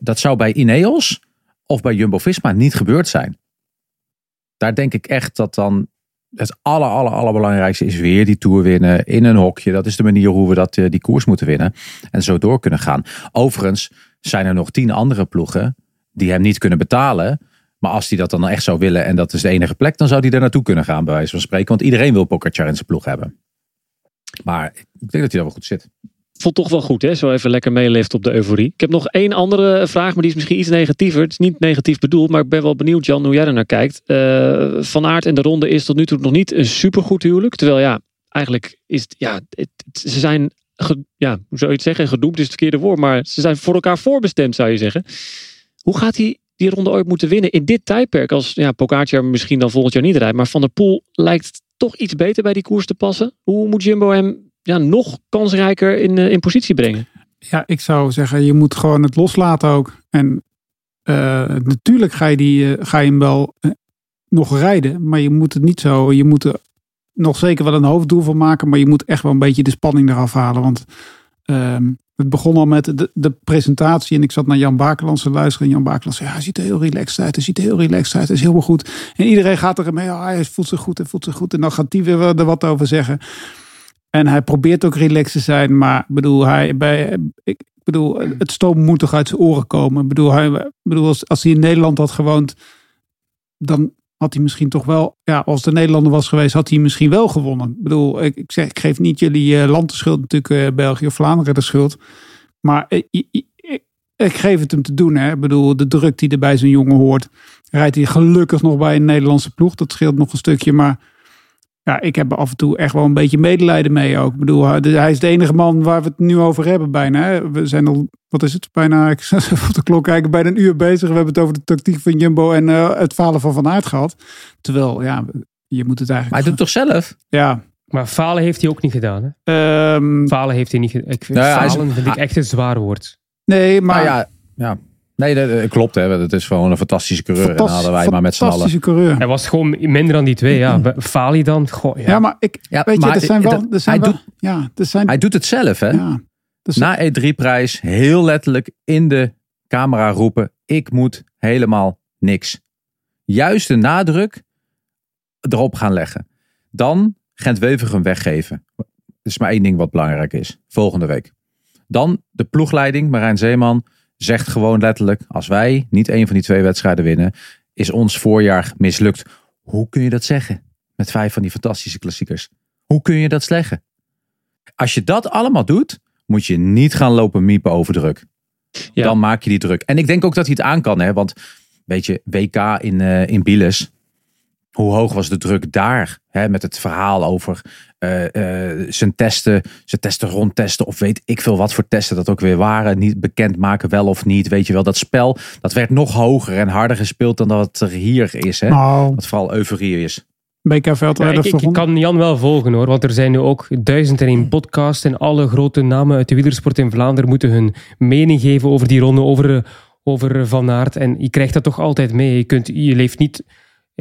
dat zou bij Ineos of bij Jumbo-Visma niet gebeurd zijn. Daar denk ik echt dat dan het aller, aller, allerbelangrijkste is weer die Tour winnen in een hokje. Dat is de manier hoe we dat, eh, die koers moeten winnen. En zo door kunnen gaan. Overigens zijn er nog tien andere ploegen die hem niet kunnen betalen. Maar als hij dat dan echt zou willen en dat is de enige plek, dan zou hij er naartoe kunnen gaan, bij wijze van spreken. Want iedereen wil Pogacar in zijn ploeg hebben. Maar ik denk dat hij daar wel goed zit vond toch wel goed, hè? Zo even lekker meeleeft op de euforie. Ik heb nog één andere vraag, maar die is misschien iets negatiever. Het is niet negatief bedoeld, maar ik ben wel benieuwd, Jan, hoe jij er naar kijkt. Uh, van Aert en de ronde is tot nu toe nog niet een supergoed huwelijk. Terwijl ja, eigenlijk is het, ja, ze zijn, ja, hoe zou je het zeggen? Gedoemd is het verkeerde woord, maar ze zijn voor elkaar voorbestemd, zou je zeggen. Hoe gaat hij die ronde ooit moeten winnen in dit tijdperk? Als ja, Pogacar misschien dan volgend jaar niet rijdt, maar Van der Poel lijkt toch iets beter bij die koers te passen. Hoe moet Jumbo hem ja, nog kansrijker in, uh, in positie brengen. Ja, ik zou zeggen, je moet gewoon het loslaten ook. En uh, natuurlijk ga je, die, uh, ga je hem wel nog rijden, maar je moet het niet zo. Je moet er nog zeker wel een hoofddoel van maken, maar je moet echt wel een beetje de spanning eraf halen. Want ehm, het begon al met de, de, presentatie en ik zat naar Jan Bakelands te luisteren. En Jan Bakelands zei, ja, hij ziet er heel relaxed uit. Hij ziet er heel relaxed uit. Hij is heel goed. En iedereen gaat er mee, oh, hij voelt zich goed, hij voelt zich goed. En dan gaat hij weer er wat over zeggen. En hij probeert ook relaxed te zijn, maar bedoel, hij, bij, ik bedoel, het stoom moet toch uit zijn oren komen. Ik bedoel, hij, bedoel als, als hij in Nederland had gewoond, dan had hij misschien toch wel, ja, als de Nederlander was geweest, had hij misschien wel gewonnen. Ik bedoel, ik, zeg, ik geef niet jullie uh, land de schuld, natuurlijk uh, België of Vlaanderen de schuld. Maar ik, ik, geef het hem te doen. Hè. Ik bedoel, de druk die er bij zo'n jongen hoort. Rijdt hij gelukkig nog bij een Nederlandse ploeg. Dat scheelt nog een stukje. Maar ja, ik heb af en toe echt wel een beetje medelijden mee ook. Ik bedoel, hij is de enige man waar we het nu over hebben bijna. We zijn al, wat is het, bijna, ik op de klok kijken, bijna een uur bezig. We hebben het over de tactiek van Jumbo en uh, het falen van Van Aert gehad. Terwijl, ja, je moet het eigenlijk... Maar hij doet het toch zelf? Ja. Maar falen heeft hij ook niet gedaan, hè? Um, falen heeft hij niet gedaan. Ik vind, nou falen vind ik echt een zwaar woord. Nee, maar... Nou ja, ja. Nee, dat, klopt. Hè. Het is gewoon een fantastische coureur. en hadden wij maar met z'n allen. Fantastische coureur. Hij was gewoon minder dan die twee. Ja. Fali dan. Goh, ja. ja. maar ik, ja, weet maar je, er zijn wel... Er zijn hij, wel, doet, ja, er zijn, hij doet het zelf, hè? Ja, dus, Na E3-prijs heel letterlijk in de camera roepen: Ik moet helemaal niks. Juist de nadruk erop gaan leggen. Dan Gent-Wevergem weggeven. Er is maar één ding wat belangrijk is. Volgende week. Dan de ploegleiding, Marijn Zeeman zegt gewoon letterlijk: als wij niet een van die twee wedstrijden winnen, is ons voorjaar mislukt. Hoe kun je dat zeggen? Met vijf van die fantastische klassiekers. Hoe kun je dat slechten? Als je dat allemaal doet, moet je niet gaan lopen miepen over druk. Dan maak je die druk. En ik denk ook dat hij het aan kan, hè? want weet je, WK in, uh, in Biles. Hoe hoog was de druk daar? Hè, met het verhaal over uh, uh, zijn testen, zijn testen rondtesten of weet ik veel wat voor testen dat ook weer waren. Niet bekend maken wel of niet. Weet je wel, dat spel dat werd nog hoger en harder gespeeld dan dat het er hier is. Hè? Nou. Wat vooral euforie is. BK Veld. Ja, ik, ik, kan Jan wel volgen hoor, want er zijn nu ook duizend en één podcasts en alle grote namen uit de wielersport in Vlaanderen moeten hun mening geven over die ronde, over, over Van Aert. En je krijgt dat toch altijd mee. Je, kunt, je leeft niet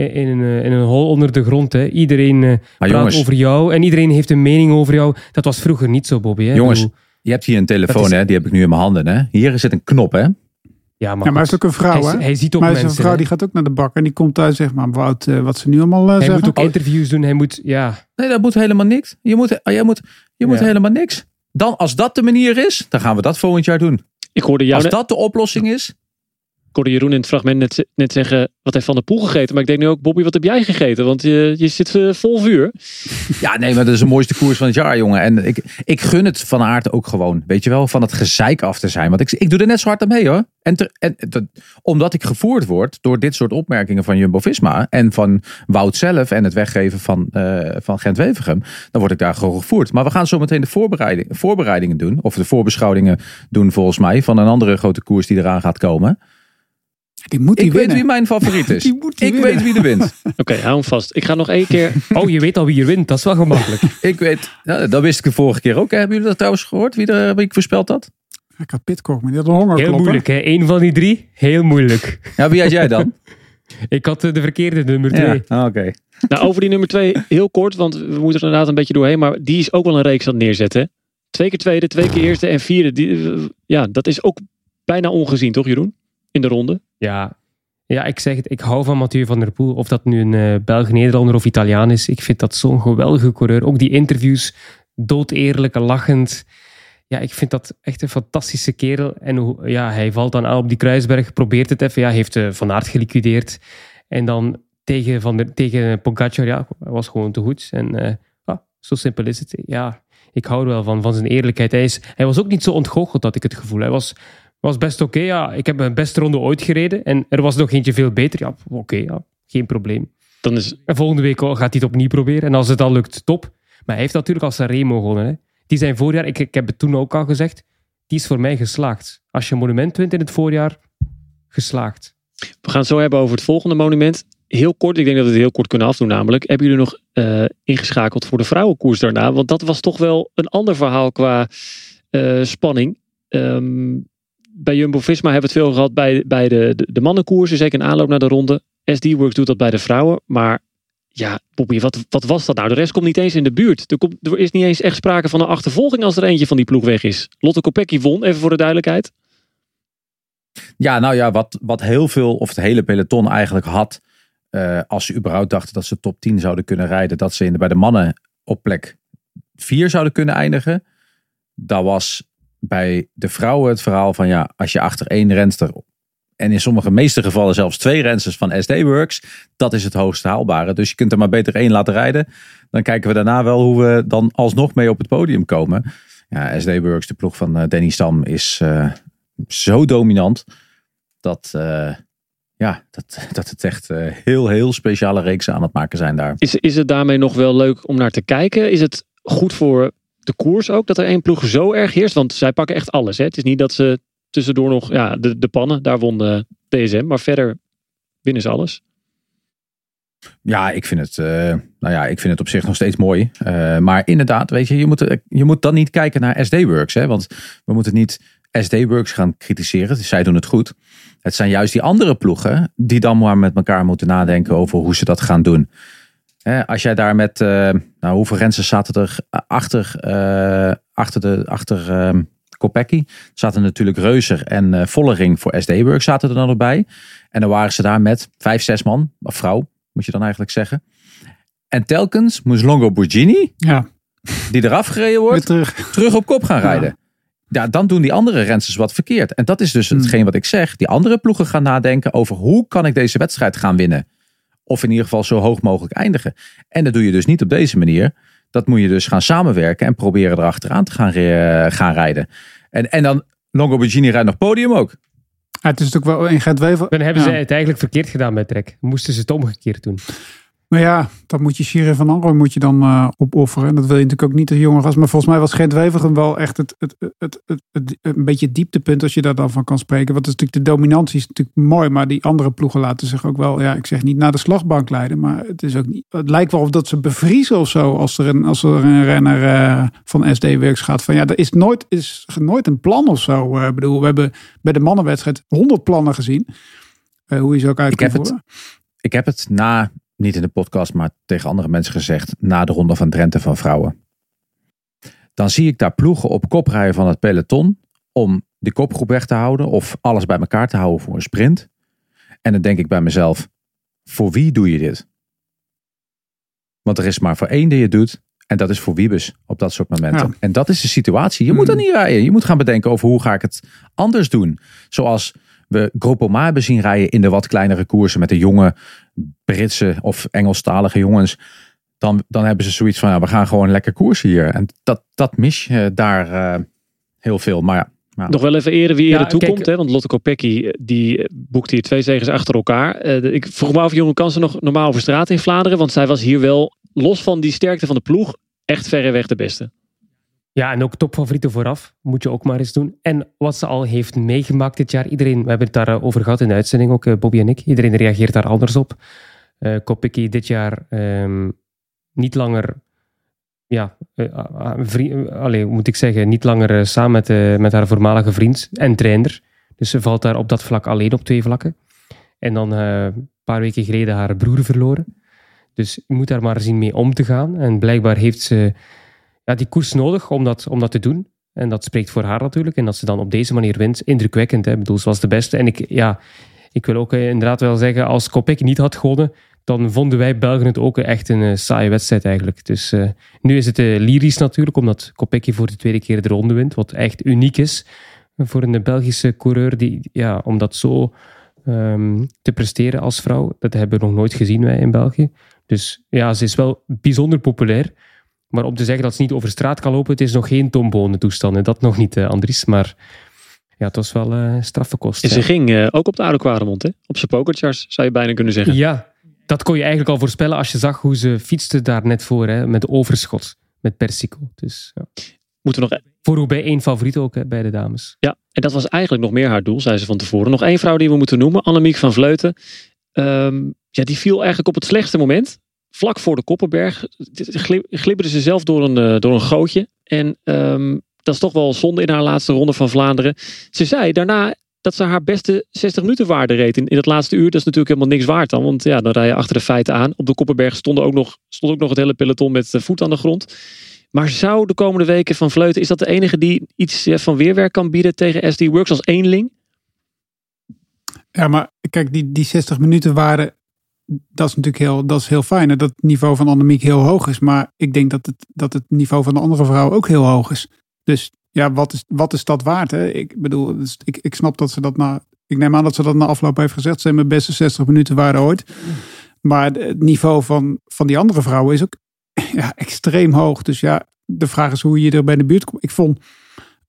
in een, eh, in een hol onder de grond. Hè. Iedereen uh, praat over jou en iedereen heeft een mening over jou. Dat was vroeger niet zo, Bobby. Hè? Jongens, Je hebt hier een telefoon, hè? die heb ik nu in mijn handen. Hè? Hier zit een knop, hè? Ja, maar, Ja, maar hij is ook een vrouw, hij, hè? hij ziet ook maar hij is mensen. een vrouw hè. die gaat ook naar de bakker en die komt thuis zeg maar Wout, eh, wat ze nu allemaal eh, hij zeggen. moet ook interviews doen. Hij moet, ja, Nee, dat moet helemaal niks. Je moet, je moet, je moet Ja. helemaal niks. Dan, als dat de manier is, dan gaan we dat volgend jaar doen. Ik hoorde, jou Als dat de oplossing is. Hoorde Jeroen in het fragment net, net zeggen, wat heeft Van der Poel gegeten? Maar ik denk nu ook, Bobby, wat heb jij gegeten? Want je, je zit eh, vol vuur. Ja, nee, maar dat is de mooiste koers van het jaar, jongen. En ik, ik gun het van aard ook gewoon. Weet je wel, van het gezeik af te zijn. Want ik, ik doe er net zo hard aan mee, hoor. En, en dat, omdat ik gevoerd word door dit soort opmerkingen van Jumbo-Visma. En van Wout zelf en het weggeven van, eh van Gent-Wevergem. Dan word ik daar gewoon gevoerd. Maar we gaan zo meteen de voorbereiding, voorbereidingen doen. Of de voorbeschouwingen doen volgens mij. Van een andere grote koers die eraan gaat komen. Die moet die Ik weet wie mijn favoriet is. Die moet die ik winnen. weet wie er wint. Oké, hou hem vast. Ik ga nog één keer... Oh, je weet al wie er wint. Dat is wel gemakkelijk. Ik weet, ja, dat wist ik de vorige keer ook. Hebben jullie dat trouwens gehoord? Wie, er, wie ik voorspeld had? Ik had Pitcock, maar die had een honger. Heel moeilijk, hè? Eén van die drie, heel moeilijk. Ja, wie had jij dan? Ik had eh, de verkeerde nummer twee. Ah, Oké. Nou, over die nummer twee heel kort, want we moeten er inderdaad een beetje doorheen. Maar die is ook wel een reeks aan het neerzetten. Twee keer tweede, twee keer eerste en vierde. Die, eh, ja, dat is ook bijna ongezien, toch Jeroen? In de ronde. Ja. ja, ik zeg het. Ik hou van Mathieu van der Poel. Of dat nu een eh Belg, Nederlander of Italiaan is. Ik vind dat zo'n geweldige coureur. Ook die interviews, doodeerlijk, lachend. Ja, ik vind dat echt een fantastische kerel. En ja, hij valt dan aan op die Kruisberg, probeert het even. Ja, heeft eh, Van Aert geliquideerd. En dan tegen, van der, tegen Pogacar, ja, was gewoon te goed. En ah, zo simpel is het. Ja, ik hou er wel van, van zijn eerlijkheid. Hij, is, hij was ook niet zo ontgoocheld, had ik het gevoel. Hij was, was best oké. ja, ik heb mijn beste ronde ooit gereden. En er was nog eentje veel beter. Ja, oké, ja, geen probleem. Dan is, En volgende week gaat hij het opnieuw proberen. En als het dan lukt, top. Maar hij heeft natuurlijk al Sanremo gewonnen. Hè. Die zijn voorjaar, ik, ik heb het toen ook al gezegd, die is voor mij geslaagd. Als je een monument wint in het voorjaar, geslaagd. we gaan het zo hebben over het volgende monument. Heel kort, ik denk dat we het heel kort kunnen afdoen namelijk. Hebben jullie nog eh, ingeschakeld voor de vrouwenkoers daarna? Want dat was toch wel een ander verhaal qua eh, spanning. Ehm, bij Jumbo-Visma hebben we het veel gehad bij, bij de, de, mannenkoersen. Zeker in aanloop naar de ronde. SD-Works doet dat bij de vrouwen. Maar ja, Bobby, wat, wat was dat nou? De rest komt niet eens in de buurt. Er, komt, er is niet eens echt sprake van een achtervolging als er eentje van die ploeg weg is. Lotte Kopecky won, even voor de duidelijkheid. Ja, nou ja, wat, wat heel veel, of het hele peloton eigenlijk had. eh, als ze überhaupt dachten dat ze top 10 zouden kunnen rijden. Dat ze in de, bij de mannen op plek 4 zouden kunnen eindigen. Dat was bij de vrouwen het verhaal van ja, als je achter één renster. En in sommige meeste gevallen zelfs twee rensters van SD Works. Dat is het hoogst haalbare. Dus je kunt er maar beter één laten rijden. Dan kijken we daarna wel hoe we dan alsnog mee op het podium komen. Ja, SD Works, de ploeg van eh, Danny Stam, is eh, zo dominant. Dat, eh, ja, dat, dat het echt heel, heel speciale reeksen aan het maken zijn daar. Is, is het daarmee nog wel leuk om naar te kijken? Is het goed voor de koers ook dat er één ploeg zo erg heerst? Want zij pakken echt alles. Hè? Het is niet dat ze tussendoor nog ja, de, de pannen, daar won de DSM. Maar verder winnen ze alles. Ja, ik vind het, eh, nou ja, ik vind het op zich nog steeds mooi. Eh, maar inderdaad, weet je, je moet, je moet dan niet kijken naar SD-Works. Hè? Want we moeten niet SD-Works gaan kritiseren. Zij doen het goed. Het zijn juist die andere ploegen die dan maar met elkaar moeten nadenken over hoe ze dat gaan doen. Als jij daar met, eh, nou, hoeveel rensters zaten er achter, eh, achter, de, achter ehm Kopecky? Zaten natuurlijk Reuser en eh, Vollering voor SD-Works zaten er dan nog bij. En dan waren ze daar met vijf, zes man, of vrouw, moet je dan eigenlijk zeggen. En telkens moest Longo Borghini, Ja, die eraf gereden wordt, terug. terug op kop gaan rijden. Ja, dan doen die andere rensters wat verkeerd. En dat is dus Hmm. hetgeen wat ik zeg. Die andere ploegen gaan nadenken over hoe kan ik deze wedstrijd gaan winnen. Of in ieder geval zo hoog mogelijk eindigen. En dat doe je dus niet op deze manier. Dat moet je dus gaan samenwerken en proberen erachteraan te gaan, gaan rijden. En, en dan Longo Borghini rijdt nog podium ook. Ja, het is natuurlijk wel in Gent-Wever. Dan hebben Ja. ze het eigenlijk verkeerd gedaan bij Trek. Moesten ze het omgekeerd doen. Maar ja, dan moet je Shirin van Anrooy moet je dan eh, opofferen. En dat wil je natuurlijk ook niet als jonge gast. Maar volgens mij was Gent-Wevergem wel echt het, het, het, het, een beetje het dieptepunt als je daar dan van kan spreken. Want is natuurlijk de dominantie is natuurlijk mooi. Maar die andere ploegen laten zich ook wel, ja, ik zeg niet naar de slagbank leiden. Maar het, is ook niet, het lijkt wel of dat ze bevriezen of zo. Als er een, als er een renner eh, van SD Works gaat. Van ja, er is nooit, is nooit een plan of zo. Eh, Ik bedoel, we hebben bij de mannenwedstrijd honderd plannen gezien. Hoe je ze ook uit Ik kan heb het-. Ik heb het na, niet in de podcast, maar tegen andere mensen gezegd. Na de ronde van Drenthe van vrouwen. Dan zie ik daar ploegen op kop rijden van het peloton om de kopgroep weg te houden of alles bij elkaar te houden voor een sprint. En dan denk ik bij mezelf, voor wie doe je dit? Want er is maar voor één die je doet. En dat is voor Wiebes op dat soort momenten. En dat is de situatie. Je moet dan niet rijden. Je moet gaan bedenken over hoe ga ik het anders doen. Zoals we Groupama hebben zien rijden in de wat kleinere koersen met de jonge Britse of Engelstalige jongens. Dan, dan hebben ze zoiets van, ja, we gaan gewoon lekker koersen hier. En dat, dat mis je daar uh, heel veel. Maar ja, nou. Nog wel even eerder wie eerder ja, toekomt. Hè? Want Lotte Kopecky eh, die eh, boekte hier twee zegens achter elkaar. Uh, ik vroeg me af of Jonge Kansen nog normaal over straat in Vlaanderen. Want zij was hier wel, los van die sterkte van de ploeg, echt verreweg de beste. Ja, en ook topfavorieten vooraf. Moet je ook maar eens doen. En wat ze al heeft meegemaakt dit jaar. Iedereen, we hebben het daarover gehad in de uitzending ook, Bobby en ik. Iedereen reageert daar anders op. Uh, Kopecky dit jaar um, niet langer ja, uh, moet ik zeggen, niet langer samen met, met haar voormalige vriend en trainer. Dus ze valt daar op dat vlak alleen op twee vlakken. En dan een paar weken geleden haar broer verloren. Dus je moet daar maar zien mee om te gaan. En blijkbaar heeft ze ja, die koers nodig om dat, om dat te doen. En dat spreekt voor haar natuurlijk. En dat ze dan op deze manier wint, indrukwekkend. Hè? Ik bedoel, ze was de beste. En ik, ja, ik wil ook inderdaad wel zeggen, als Kopecky niet had gewonnen, dan vonden wij Belgen het ook echt een uh, saaie wedstrijd eigenlijk. Dus uh, nu is het uh, lyrisch natuurlijk, omdat Kopecky voor de tweede keer de ronde wint, wat echt uniek is voor een Belgische coureur, die, ja, om dat zo um, te presteren als vrouw. Dat hebben we nog nooit gezien wij in België. Dus ja, ze is wel bijzonder populair. Maar om te zeggen dat ze niet over straat kan lopen, het is nog geen tombonen toestand. Dat nog niet, Andries. Maar ja, het was wel uh, straffe. En ze ging uh, ook op de Oude Kwaremond, hè? Op zijn pokerchars, zou je bijna kunnen zeggen. Ja, dat kon je eigenlijk al voorspellen als je zag hoe ze fietste daar net voor, hè, met overschot, met Persico. Dus, ja. Moeten we nog... Voor bij één favoriet ook hè, bij de dames. Ja, en dat was eigenlijk nog meer haar doel, zei ze van tevoren. Nog één vrouw die we moeten noemen, Annemiek van Vleuten. Um, ja, die viel eigenlijk op het slechtste moment. Vlak voor de Koppenberg glibberde ze zelf door een, uh, door een gootje. En um, dat is toch wel zonde in haar laatste ronde van Vlaanderen. Ze zei daarna dat ze haar beste 60 minuten waarde reed in, in het laatste uur. Dat is natuurlijk helemaal niks waard dan. Want ja, dan rij je achter de feiten aan. Op de Koppenberg stond ook nog, stond ook nog het hele peloton met de voet aan de grond. Maar zou de komende weken van Vleuten, is dat de enige die iets van weerwerk kan bieden tegen SD Works als eenling? Ja, maar kijk, die, die 60 minuten waarde, dat is natuurlijk heel, dat is heel fijn. Dat het niveau van Annemiek heel hoog is. Maar ik denk dat het, dat het niveau van de andere vrouw ook heel hoog is. Dus ja, wat is, wat is dat waard? Hè? Ik bedoel, dus ik, ik snap dat ze dat na. Ik neem aan dat ze dat na afloop heeft gezegd. Ze zijn mijn beste 60 minuten waren ooit. Maar het niveau van, van die andere vrouwen is ook ja, extreem hoog. Dus ja, de vraag is hoe je er bij de buurt komt. Ik vond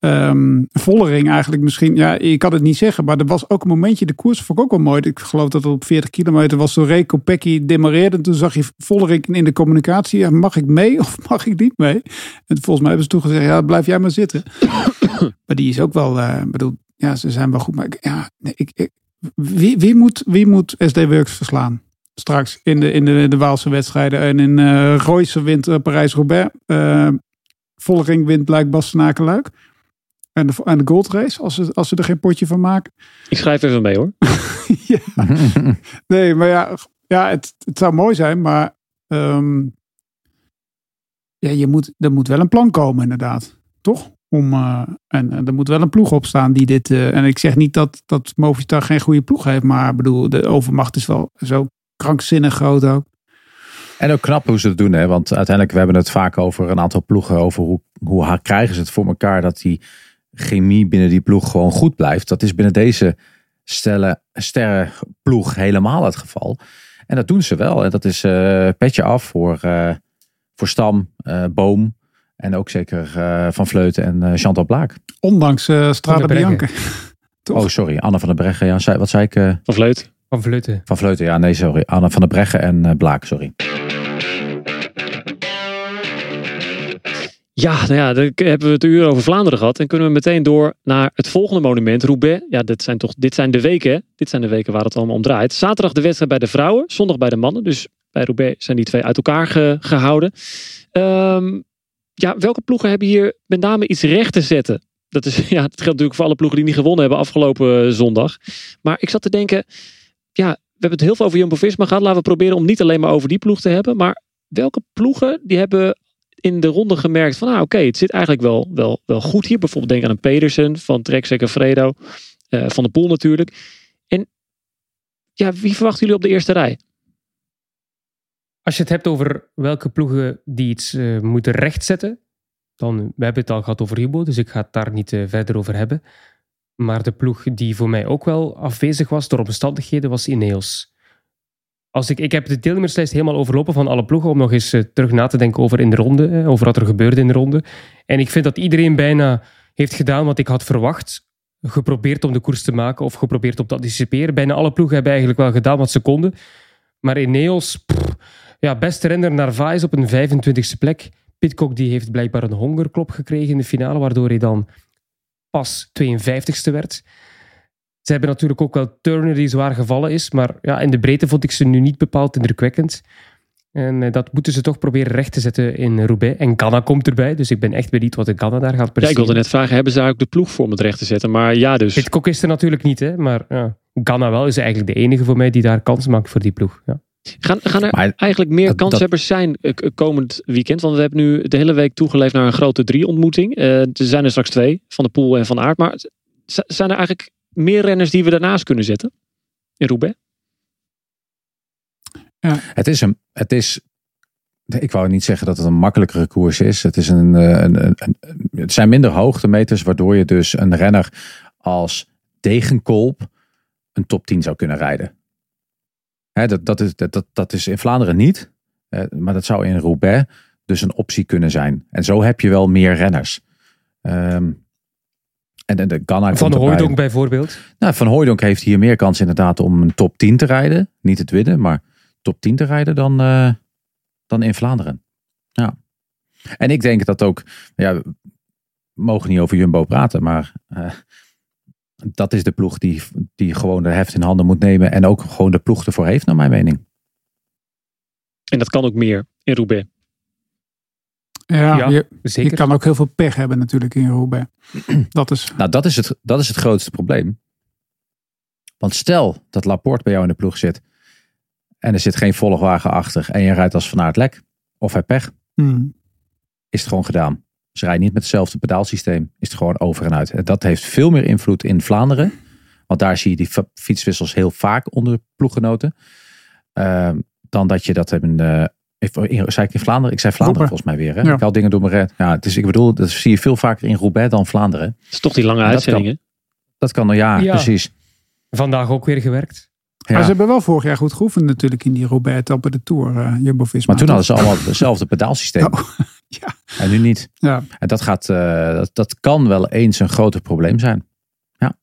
um, Vollering eigenlijk misschien, ja, ik kan het niet zeggen, maar er was ook een momentje, de koers vond ik ook wel mooi. Ik geloof dat het op 40 kilometer was, zo Reco Pecchi demareerde. En toen zag je Vollering in de communicatie, mag ik mee of mag ik niet mee? En volgens mij hebben ze toen gezegd, ja, blijf jij maar zitten. maar die is ook wel, uh, bedoel, ja, ze zijn wel goed. Maar ja, nee, ik, ik, wie, wie, moet, wie moet SD Works verslaan? Straks in de, in de, de Waalse wedstrijden en in uh, wint uh, Parijs-Roubaix. Vollering wint Blijk Bastenaken-Luik. En de, en de Gold Race, als ze, als ze er geen potje van maken. Ik schrijf even mee hoor. ja. Nee, maar ja, ja het, het zou mooi zijn, maar um, ja, je moet, er moet wel een plan komen inderdaad. Toch? Om, uh, en, en, er moet wel een ploeg op staan die dit... Uh, en ik zeg niet dat, dat Movistar geen goede ploeg heeft, maar bedoel, de overmacht is wel zo krankzinnig groot ook. En ook knap hoe ze het doen, hè? want uiteindelijk we hebben het vaak over een aantal ploegen, over hoe, hoe krijgen ze het voor elkaar dat die chemie binnen die ploeg gewoon goed blijft. Dat is binnen deze stellen, sterrenploeg helemaal het geval. En dat doen ze wel. En dat is uh, petje af voor, uh, voor Stam, uh, Boom en ook zeker Van Vleuten en Chantal Blaak. Ondanks uh, Strade Bianca. oh, sorry. Anne van der Breggen. Ja, wat zei ik? Van Vleuten. Van Vleuten. Van Vleuten, ja. Nee, sorry. Anne van der Breggen en Blaak, sorry. Ja, nou ja, dan hebben we het uur over Vlaanderen gehad. En kunnen we meteen door naar het volgende monument, Roubaix. Ja, dit zijn toch, dit zijn de weken. Dit zijn de weken waar het allemaal om draait. Zaterdag de wedstrijd bij de vrouwen, zondag bij de mannen. Dus bij Roubaix zijn die twee uit elkaar gehouden. Um, ja, welke ploegen hebben hier met name iets recht te zetten? Dat, is, ja, dat geldt natuurlijk voor alle ploegen die niet gewonnen hebben afgelopen eh, zondag. Maar ik zat te denken, ja, we hebben het heel veel over Jumbo-Visma gehad. Laten we proberen om niet alleen maar over die ploeg te hebben. Maar welke ploegen die hebben in de ronde gemerkt van, nou oké, het zit eigenlijk wel, wel, wel goed hier. Bijvoorbeeld denk aan een Pedersen van Trek Fredo, uh, van de Poel natuurlijk. En ja, wie verwachten jullie op de eerste rij? Als je het hebt over welke ploegen die iets uh, moeten rechtzetten, dan, we hebben het al gehad over Hubo, dus ik ga het daar niet uh, verder over hebben. Maar de ploeg die voor mij ook wel afwezig was door omstandigheden, was Ineos. Als ik, ik heb de deelnemerslijst helemaal overlopen van alle ploegen om nog eens uh, terug na te denken over in de ronde, over wat er gebeurde in de ronde. En ik vind dat iedereen bijna heeft gedaan wat ik had verwacht. Geprobeerd om de koers te maken of geprobeerd om te anticiperen. Bijna alle ploegen hebben eigenlijk wel gedaan wat ze konden. Maar Ineos, pff, ja, beste renner Narvaez op een 25e plek. Pitcock die heeft blijkbaar een hongerklop gekregen in de finale, waardoor hij dan pas 52ste werd. Ze hebben natuurlijk ook wel Turner die zwaar gevallen is, maar ja, in de breedte vond ik ze nu niet bepaald indrukwekkend. En eh, dat moeten ze toch proberen recht te zetten in Roubaix. En Ghana komt erbij, dus ik ben echt benieuwd wat de Ghana daar gaat presteren. Ja, ik wilde net vragen, hebben ze daar ook de ploeg voor om het recht te zetten? Maar ja, dus... Pitcock is er natuurlijk niet, hè, maar ja, Ghana wel is eigenlijk de enige voor mij die daar kans maakt voor die ploeg. Ja. Gaan, gaan er eigenlijk meer kanshebbers zijn eh, komend weekend? Want we hebben nu de hele week toegeleefd naar een grote drie ontmoeting. Uh, er zijn er straks twee, Van de Poel en Van Aert. Maar zijn er eigenlijk meer renners die we daarnaast kunnen zetten? In Roubaix? Ja. Het is een, het is, ik wou niet zeggen dat het een makkelijkere koers is. Het, is een, eh, een, een, een het zijn minder hoogtemeters, waardoor je dus een renner als Degenkolp een top 10 zou kunnen rijden dat, dat, is, dat, dat is in Vlaanderen niet. maar dat zou in Roubaix dus een optie kunnen zijn. En zo heb je wel meer renners. Um, en, de Ganna van Hooydonk bijvoorbeeld? Nou, van Hooydonk heeft hier meer kans inderdaad om een top 10 te rijden. Niet het winnen, maar top 10 te rijden dan, uh, dan in Vlaanderen. Ja. En ik denk dat ook, ja, we mogen niet over Jumbo praten, maar uh, dat is de ploeg die, die gewoon de heft in handen moet nemen. En ook gewoon de ploeg ervoor heeft, naar mijn mening. En dat kan ook meer in Roubaix. Ja, je, zeker. je kan ook heel veel pech hebben natuurlijk in Roubaix. Dat is... Nou, dat is, het, dat is het grootste probleem. Want stel dat Laporte bij jou in de ploeg zit. En er zit geen volgwagen achter. En je rijdt als vanuit lek. Of hij pech. Hmm. Is het gewoon gedaan. Ze rijden niet met hetzelfde pedaalsysteem. Is het gewoon over en uit. En dat heeft veel meer invloed in Vlaanderen. Want daar zie je die fietswissels heel vaak onder ploeggenoten. Uh, dan dat je dat hebben. Uh, zei ik in Vlaanderen? Ik zei Vlaanderen volgens mij weer. Hè? Ik haal dingen door mijn red. Ja, dus ik bedoel, dat zie je veel vaker in Roubaix dan Vlaanderen. Het is toch die lange uitzendingen? Dat kan, dat kan ja, ja, precies. Vandaag ook weer gewerkt. Ja. Maar ze hebben wel vorig jaar goed geoefend natuurlijk in die Roubaix op de Tour, uh, Jumbo-Visma. Maar toen hadden ze allemaal hetzelfde pedaalsysteem. Oh. Ja. En nu niet. Ja. En dat, gaat, uh, dat, dat kan wel eens een groot probleem zijn. Ja.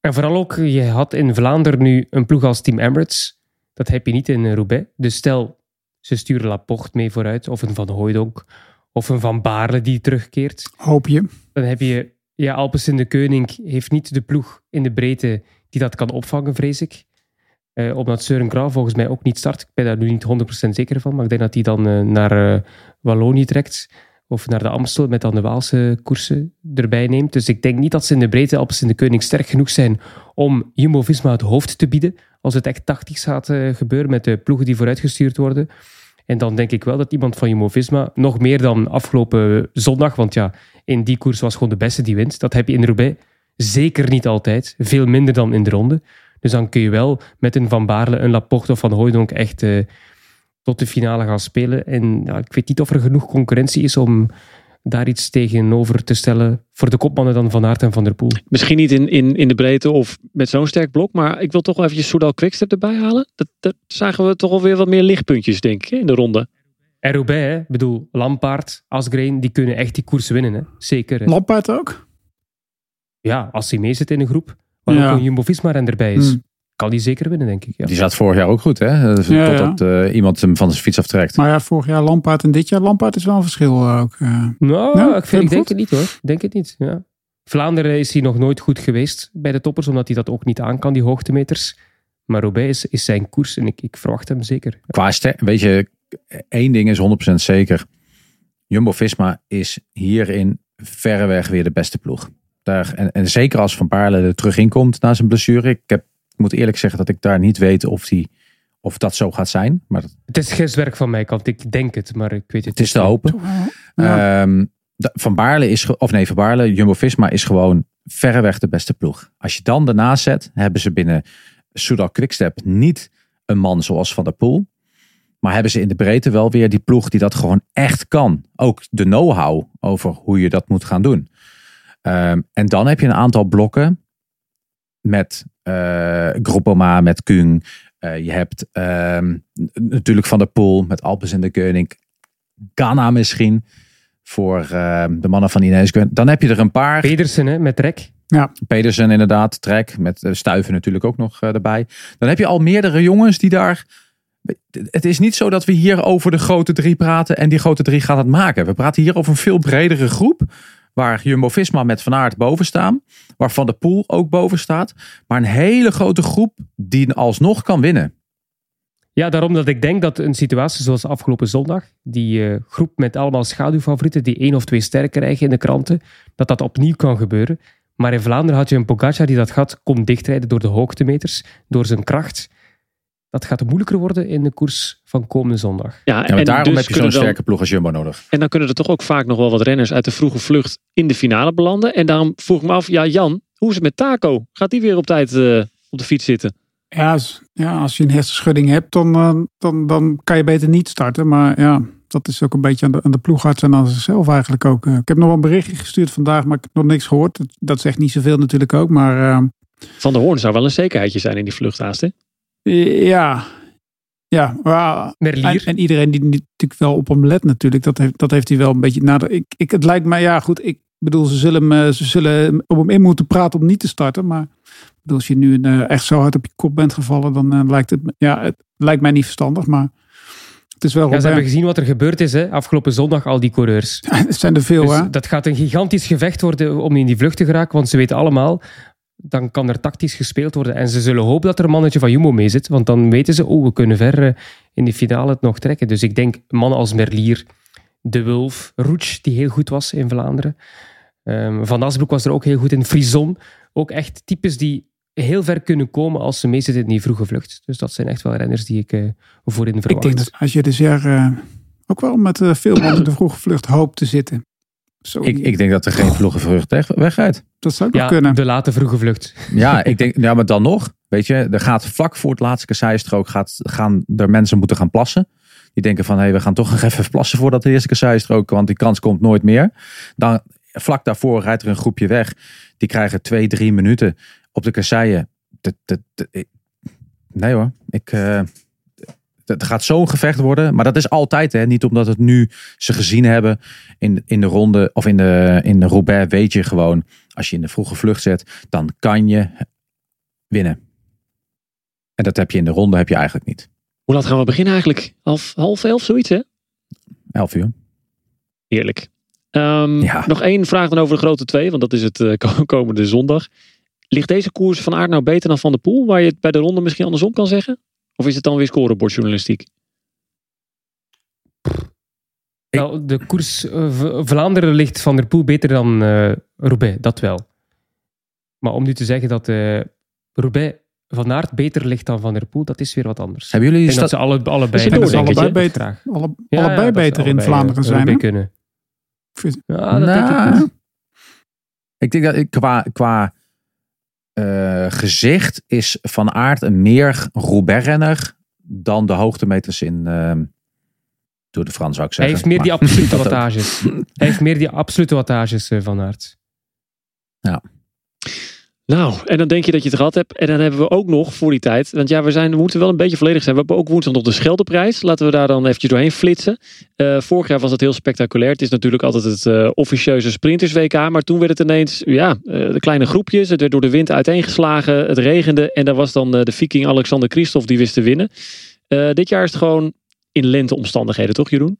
En vooral ook, je had in Vlaanderen nu een ploeg als Team Emirates. Dat heb je niet in Roubaix. Dus stel, ze sturen Laporte mee vooruit, of een Van Hooydonk, of een Van Baarle die terugkeert. Hoop je. Dan heb je, ja, Alpes in de Keuning heeft niet de ploeg in de breedte die dat kan opvangen, vrees ik. Uh, omdat Søren Krauw volgens mij ook niet start. Ik ben daar nu niet 100% zeker van. Maar ik denk dat hij dan uh, naar uh, Wallonië trekt. Of naar de Amstel met dan de Waalse koersen erbij neemt. Dus ik denk niet dat ze in de breedte Alpes in de Koning sterk genoeg zijn om Jumbo-Visma het hoofd te bieden. Als het echt tactisch gaat gebeuren met de ploegen die vooruitgestuurd worden. En dan denk ik wel dat iemand van Jumbo-Visma nog meer dan afgelopen zondag. Want ja, in die koers was gewoon de beste die wint. Dat heb je in Roubaix zeker niet altijd. Veel minder dan in de ronde. Dus dan kun je wel met een Van Baarle, een Laporte of Van Hooydonk echt uh, tot de finale gaan spelen. En ja, ik weet niet of er genoeg concurrentie is om daar iets tegenover te stellen voor de kopmannen dan Van Aert en Van der Poel. Misschien niet in, in, in de breedte of met zo'n sterk blok, maar ik wil toch wel eventjes Soudal Quickstep erbij halen. Dat, dat zagen we toch alweer wat meer lichtpuntjes, denk ik, in de ronde. En Roubaix, ik bedoel, Lampaard, Asgreen, die kunnen echt die koers winnen. Hè? Zeker. Hè? Lampaard ook? Ja, als hij mee zit in een groep. Waar ja. ook een Jumbo-Visma-renner bij is. Hmm. Kan die zeker winnen, denk ik. Ja. Die zat vorig jaar ook goed, hè? Dus ja, Totdat uh, iemand hem van zijn fiets aftrekt. Maar ja, vorig jaar Lampaard en dit jaar Lampaard is wel een verschil ook. Uh. Nou, ik, vind, ik denk het niet hoor. denk het niet, ja. Vlaanderen is hij nog nooit goed geweest bij de toppers, omdat hij dat ook niet aan kan, die hoogtemeters. Maar Roubaix is, is zijn koers en ik, ik verwacht hem zeker. Qua weet je, één ding is 100% zeker. Jumbo-Visma is hierin verreweg weer de beste ploeg en, en zeker als Van Baarle er terug in komt na zijn blessure. Ik, heb, moet eerlijk zeggen dat ik daar niet weet of hij of dat zo gaat zijn. Maar het is gistwerk van mij kant. Ik denk het, maar ik weet het Het is te hopen. Ehm, van Baarle is, of nee, Van Baarle, Jumbo-Visma is gewoon verreweg de beste ploeg. Als je dan daarnaast zet, hebben ze binnen Soudal Quickstep niet een man zoals Van der Poel. Maar hebben ze in de breedte wel weer die ploeg die dat gewoon echt kan. Ook de know-how over hoe je dat moet gaan doen. Ehm, en dan heb je een aantal blokken met uh, met Kung. Uh, je hebt uh, natuurlijk Van der Poel met Alpes en de Koning. Ghana misschien voor ehm, de mannen van Ineos. Dan heb je er een paar. Pedersen hè, met Trek. Ja. Pedersen inderdaad, Trek. Met uh, Stuiven natuurlijk ook nog erbij. Dan heb je al meerdere jongens die daar het is niet zo dat we hier over de grote drie praten en die grote drie gaat het maken. We praten hier over een veel bredere groep. Waar Jumbo-Visma met Van Aert boven staan. Waar Van der Poel ook boven staat. Maar een hele grote groep die alsnog kan winnen. Ja, daarom dat ik denk dat een situatie zoals afgelopen zondag, die uh, groep met allemaal schaduwfavorieten die één of twee sterren krijgen in de kranten, dat dat opnieuw kan gebeuren. Maar in Vlaanderen had je een Pogacar die dat gat kon dichtrijden door de hoogtemeters, door zijn kracht dat gaat moeilijker worden in de koers van komende zondag. Ja, en daarom dus heb je zo'n sterke ploeg als Jumbo nodig. En dan kunnen er toch ook vaak nog wel wat renners uit de vroege vlucht in de finale belanden. En daarom vroeg ik me af, ja Jan, hoe is het met Taco? Gaat die weer op tijd uh, op de fiets zitten? Ja, als, ja, als je een hersenschudding hebt, dan, uh, dan, dan kan je beter niet starten. Maar ja, dat is ook een beetje aan de, aan de ploegarts en aan zichzelf eigenlijk ook. Uh, ik heb nog wel een berichtje gestuurd vandaag, maar ik heb nog niks gehoord. Dat, dat zegt niet zoveel natuurlijk ook, maar... Van der Hoorn zou wel een zekerheidje zijn in die vluchthaast, hè? Ja, ja, Merlier. En, iedereen die natuurlijk wel op hem let natuurlijk, dat heeft, dat heeft hij wel een beetje nader. Ik, ik, het lijkt mij, ja goed, ik bedoel, ze zullen, hem, ze zullen op hem in moeten praten om niet te starten. Maar bedoel, als je nu een, eh, echt zo hard op je kop bent gevallen, dan uh, lijkt het, ja, het lijkt mij niet verstandig. Maar het is wel ja, ze hebben gezien wat er gebeurd is hè, afgelopen zondag, al die coureurs. het zijn er veel, dus hè? Dat gaat een gigantisch gevecht worden om in die vlucht te geraken, want ze weten allemaal, dan kan er tactisch gespeeld worden. En ze zullen hopen dat er een mannetje van Jumbo mee zit. Want dan weten ze, oh, we kunnen ver eh, in de finale het nog trekken. Dus ik denk mannen als Merlier, De Wulf, Roets, die heel goed was in Vlaanderen. Um, Van Asbroek was er ook heel goed in. Frison, ook echt types die heel ver kunnen komen als ze meezitten in die vroege vlucht. Dus dat zijn echt wel renners die ik uh, voorin verwacht. Ik denk dat als je dus jaar uh, ook wel met uh, veel mannen in de vroege vlucht hoopt te zitten, ik, ik, denk dat er geen vroege vlucht weggaat. Dat zou ook kunnen. De late vroege vlucht. Ja, ik denk, ja, maar dan nog. Weet je, er gaat vlak voor het laatste kasseistrook gaat, gaan er mensen moeten gaan plassen. Die denken van, hé, hey, we gaan toch nog even plassen voordat de eerste kasseistrook, want die kans komt nooit meer. Dan, vlak daarvoor rijdt er een groepje weg. Die krijgen twee, drie minuten op de kasseien. Nee hoor, ik... Uh, het gaat zo'n gevecht worden. Maar dat is altijd, hè. Niet omdat het nu ze gezien hebben in, in de ronde of in de, in de Roubaix. Weet je gewoon, als je in de vroege vlucht zet, dan kan je winnen. En dat heb je in de ronde heb je eigenlijk niet. Hoe laat gaan we beginnen eigenlijk? Half, half elf, zoiets hè? Elf uur. Heerlijk. Um, ja. Nog één vraag dan over de grote twee, want dat is het uh, komende zondag. Ligt deze koers van aard nou beter dan Van de Poel, waar je het bij de ronde misschien andersom kan zeggen? Of is het dan weer scorebordjournalistiek? Nou, de koers uh, Vlaanderen ligt Van der Poel beter dan uh, Roubaix, dat wel. Maar om nu te zeggen dat uh, Roubaix van Aert beter ligt dan Van der Poel, dat is weer wat anders. Hebben jullie dat ze alle, allebei, dat allebei beter, alle, ja, allebei beter in Vlaanderen zijn? Kunnen. Ja, dat nou, denk ik, ik denk dat ik qua, qua uh, gezicht is Van Aert een meer Roubaix-renner dan de hoogtemeters in uh, Tour de France, zou ik zeggen. Hij heeft meer die absolute wattages. Hij heeft meer die absolute wattages, uh, Van Aert. Ja. Nou, en dan denk je dat je het gehad hebt. En dan hebben we ook nog voor die tijd. Want ja, we, zijn, we moeten wel een beetje volledig zijn. We hebben ook woensdag nog de Scheldeprijs. Laten we daar dan eventjes doorheen flitsen. Uh, vorig jaar was het heel spectaculair. Het is natuurlijk altijd het uh, officieuze sprinters WK. Maar toen werd het ineens, ja, uh, de kleine groepjes. Het werd door de wind uiteengeslagen. Het regende. En daar was dan de viking Alexander Christophe die wist te winnen. dit jaar is het gewoon in lenteomstandigheden, toch Jeroen?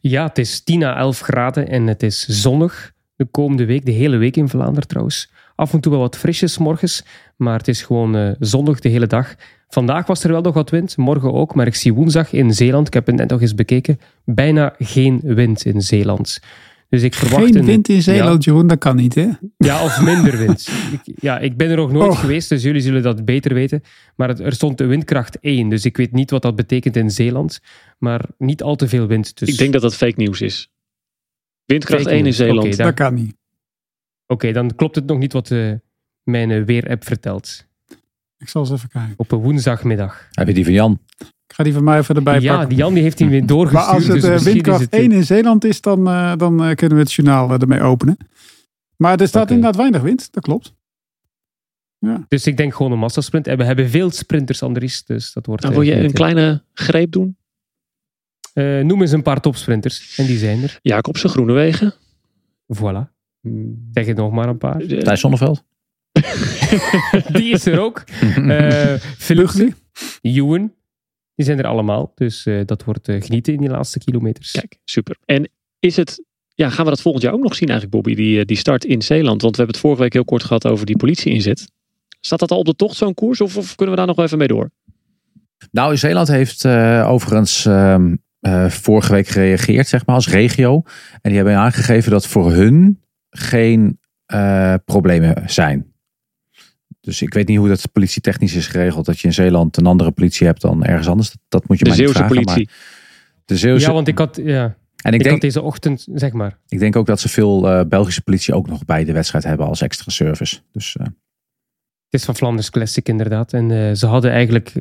Ja, het is 10 à 11 graden en het is zonnig. De komende week, de hele week in Vlaanderen trouwens. Af en toe wel wat frisjes morgens, maar het is gewoon uh, zonnig de hele dag. Vandaag was er wel nog wat wind, morgen ook, maar ik zie woensdag in Zeeland, ik heb het net nog eens bekeken, bijna geen wind in Zeeland. Dus ik verwacht Geen een- wind in Zeeland, Jeroen, dat kan niet, hè? Ja, of minder wind. ik, ja, ik ben er nog nooit Oh. geweest, dus jullie zullen dat beter weten. Maar het- er stond de windkracht 1, dus ik weet niet wat dat betekent in Zeeland. Maar niet al te veel wind. Dus... Ik denk dat dat fake nieuws is. Windkracht Fake 1 in. Zeeland. Dat kan niet. Oké, dan klopt het nog niet wat eh, mijn eh, weerapp vertelt. Ik zal eens even kijken. Op een woensdagmiddag. Heb je die van Jan? Ik ga die van mij even erbij ja, pakken. die Jan die heeft die weer Maar doorgestuurd. als het dus eh, misschien is windkracht het- 1 in Zeeland is, dan, eh, dan eh, kunnen we het journaal eh, ermee openen. Maar er staat inderdaad weinig wind, dat klopt. Dus ik denk gewoon een massasprint. En we hebben veel sprinters, Andries. Dus dat wordt... Nou, eh, wil je een kleine greep doen? Eh, noem eens een paar topsprinters. En die zijn er. Jacobsen, Groenewegen. Voilà. Hmm. Zeg het nog maar een paar. Thijs Zonneveld? Die is er ook. Eh Luchtlie? Ewan. Die zijn er allemaal. Dus eh, dat wordt eh, genieten in die laatste kilometers. Kijk, super. En is het, ja, gaan we dat volgend jaar ook nog zien eigenlijk, Bobby? Die, die start in Zeeland. Want we hebben het vorige week heel kort gehad over die politie-inzet. Staat dat al op de tocht, zo'n koers? Of, of kunnen we daar nog wel even mee door? Nou, Zeeland heeft eh, overigens ehm, eh, vorige week gereageerd, zeg maar, als regio. En die hebben aangegeven dat voor hun geen eh, problemen zijn. Dus ik weet niet hoe dat politietechnisch is geregeld. Dat je in Zeeland een andere politie hebt dan ergens anders. Dat, dat moet je De maar Zeeuwse vragen, politie. maar De Zeeuwse. Ja, want ik had, ja, en ik, ik had denk, deze ochtend, zeg maar. ik denk ook dat ze veel eh, Belgische politie ook nog bij de wedstrijd hebben als extra service. Dus eh, Het is van Flanders Classic inderdaad. En ze hadden eigenlijk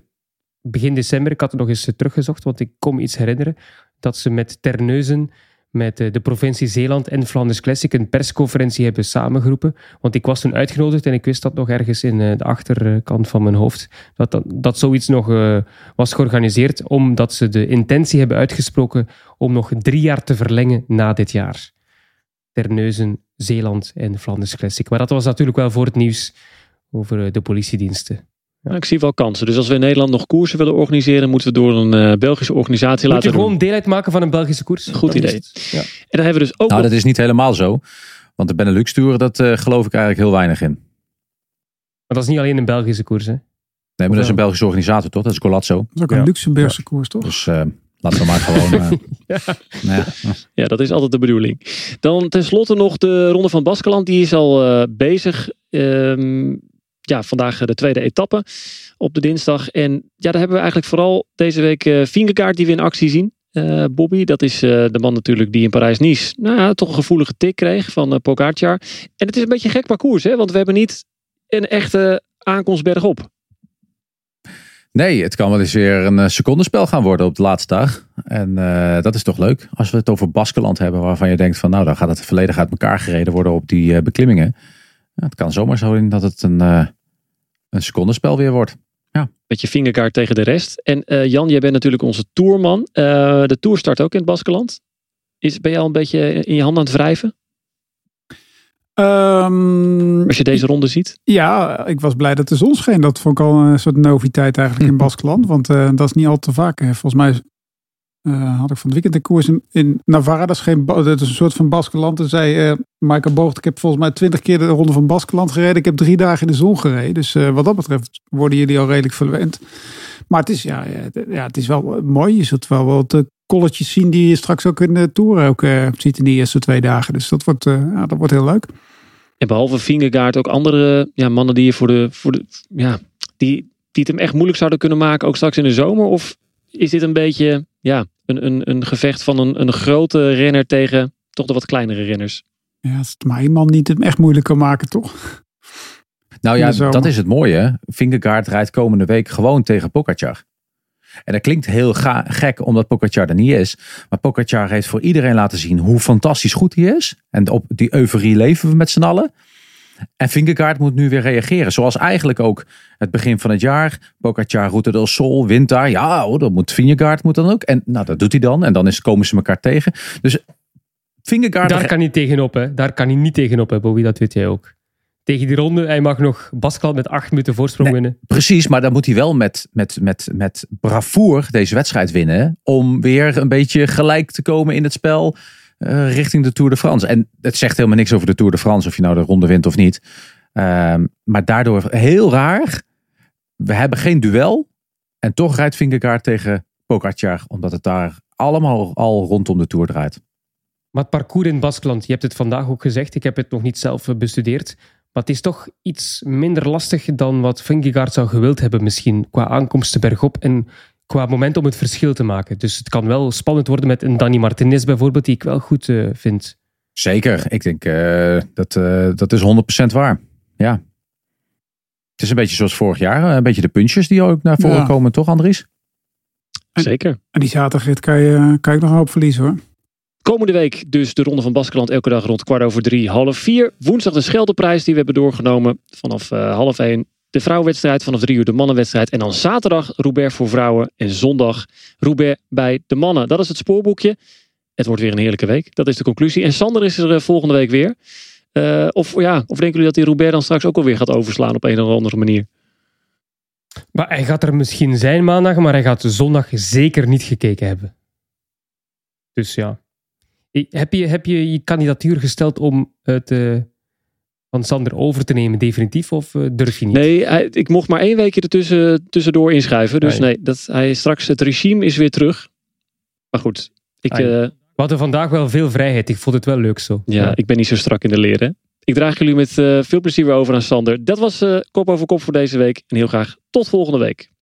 begin december, ik had het nog eens teruggezocht, want ik kon me iets herinneren, dat ze met Terneuzen, met eh, de provincie Zeeland en Flanders Classic een persconferentie hebben samengeroepen. Want ik was toen uitgenodigd en ik wist dat nog ergens in eh, de achterkant van mijn hoofd, dat, dat, zoiets nog eh, was georganiseerd, omdat ze de intentie hebben uitgesproken om nog drie jaar te verlengen na dit jaar. Terneuzen, Zeeland en Flanders Classic. Maar dat was natuurlijk wel voor het nieuws over de politiediensten. Nou, ik zie wel kansen. Dus als we in Nederland nog koersen willen organiseren, moeten we door een eh, Belgische organisatie Moet je laten gewoon doen. deel uitmaken van een Belgische koers? Goed idee. ja. En dan hebben we dus ook nou, nog- dat is niet helemaal zo. Want de Benelux Tour, dat eh, geloof ik eigenlijk heel weinig in. Maar dat is niet alleen een Belgische koers, hè? Nee, maar dat is een Belgische organisator toch? Dat is Golazzo. Dat is ook een Ja. Luxemburgse koers, toch? Dus eh, laten we maar gewoon... nou ja. Ja, dat is altijd de bedoeling. Dan tenslotte nog de Ronde van Baskeland. Die is al eh, bezig. Ehm, ja, vandaag eh, de tweede etappe op de dinsdag. En ja, daar hebben we eigenlijk vooral deze week Vingegaard die we in actie zien. Eh, Bobby, dat is de man natuurlijk die in Parijs-Nice nou ja, toch een gevoelige tik kreeg van Pogacar. En het is een beetje een gek parcours, hè? want we hebben niet een echte aankomst bergop. Nee, het kan wel eens weer een secondenspel gaan worden op de laatste dag. En dat is toch leuk. Als we het over Baskeland hebben, waarvan je denkt van nou, dan gaat het volledig uit elkaar gereden worden op die beklimmingen. Ja, het kan zomaar zo in dat het een, eh, een secondenspel weer wordt. Met je Vingegaard tegen de rest. En eh, Jan, jij bent natuurlijk onze tourman. Eh, de tour start ook in het Baskeland. Is, ben je al een beetje in je hand aan het wrijven? Ehm, Als je deze ronde ziet. Ja, ik was blij dat de zon scheen. Dat vond ik al een soort noviteit eigenlijk in Baskeland. Want eh, dat is niet al te vaak. Volgens mij eh, had ik van het weekend een koers in, Navarra. Dat is, geen, dat is een soort van Baskeland. En zei eh Michael Boogt, ik heb volgens mij twintig keer de ronde van Baskeland gereden. Ik heb drie dagen in de zon gereden. Dus eh, wat dat betreft worden jullie al redelijk verwend. Maar het is, ja, ja, het- is wel mooi. Je zult wel wat kolletjes zien die je straks ook in de Tour ook ziet in die eerste twee dagen. Dus dat wordt, ja, dat wordt heel leuk. En behalve Vingegaard ook andere ja, mannen die je voor de, voor de ja, die, die het hem echt moeilijk zouden kunnen maken, ook straks in de zomer? Of is dit een beetje ja, een, een, een gevecht van een, een grote renner tegen toch de wat kleinere renners? Ja, als het maar iemand niet hem echt moeilijk kan maken, toch? Nou ja, dat is het mooie. Vingegaard rijdt komende week gewoon tegen Pogacar. En dat klinkt heel ga- gek omdat Pogacar er niet is. Maar Pogacar heeft voor iedereen laten zien hoe fantastisch goed hij is. En op die euforie leven we met z'n allen. En Vingegaard moet nu weer reageren. Zoals eigenlijk ook het begin van het jaar. Pogacar, Route del Sol, wint daar. Ja, hoor, dat moet Vingegaard moet dan ook. En nou, dat doet hij dan. En dan is, komen ze elkaar tegen. Dus Vingegaard... Daar kan hij tegenop, hè? Daar kan hij niet tegenop, hè, Bobby? Dat weet jij ook. Tegen die ronde, hij mag nog Baskeland met acht minuten voorsprong Nee. winnen. Precies, maar dan moet hij wel met, met, met, met bravoer deze wedstrijd winnen. Om weer een beetje gelijk te komen in het spel eh, richting de Tour de France. En het zegt helemaal niks over de Tour de France, of je nou de ronde wint of niet. Ehm, maar daardoor heel raar. We hebben geen duel. En toch rijdt Vingegaard tegen Pogacar. Omdat het daar allemaal al rondom de Tour draait. Maar het parcours in Baskeland, je hebt het vandaag ook gezegd, ik heb het nog niet zelf bestudeerd. Maar het is toch iets minder lastig dan wat Vingegaard zou gewild hebben misschien. Qua aankomsten bergop en qua moment om het verschil te maken. Dus het kan wel spannend worden met een Danny Martinez bijvoorbeeld, die ik wel goed uh, vind. Zeker, ik denk uh, dat, uh, dat is 100% waar. Ja. Het is een beetje zoals vorig jaar, een beetje de puntjes die ook naar voren ja. komen, toch Andries? Zeker. En die zaterdagrit kan je, kan ik nog een hoop verliezen hoor. Komende week dus de Ronde van Baskeland elke dag rond kwart over drie, half vier. Woensdag de Scheldeprijs die we hebben doorgenomen vanaf uh, half één. De vrouwenwedstrijd vanaf drie uur de mannenwedstrijd. En dan zaterdag Roubaix voor vrouwen. En zondag Roubaix bij de mannen. Dat is het spoorboekje. Het wordt weer een heerlijke week. Dat is de conclusie. En Sander is er volgende week weer. Uh, of, ja, of denken jullie dat die Roubaix dan straks ook alweer gaat overslaan op een of andere manier? Maar hij gaat er misschien zijn maandag, maar hij gaat zondag zeker niet gekeken hebben. Dus ja. Heb je heb je, je kandidatuur gesteld om het uh, van Sander over te nemen definitief of uh, durf je niet? Nee, hij, ik mocht maar één weekje ertussen tussendoor inschrijven. Dus nee, dat, hij, straks het regime is weer terug. Maar goed, ik... Uh, We hadden vandaag wel veel vrijheid. Ik vond het wel leuk zo. Ja, ja. ik ben niet zo strak in de leren. Ik draag jullie met uh, veel plezier weer over aan Sander. Dat was uh, Kop over Kop voor deze week. En heel graag tot volgende week.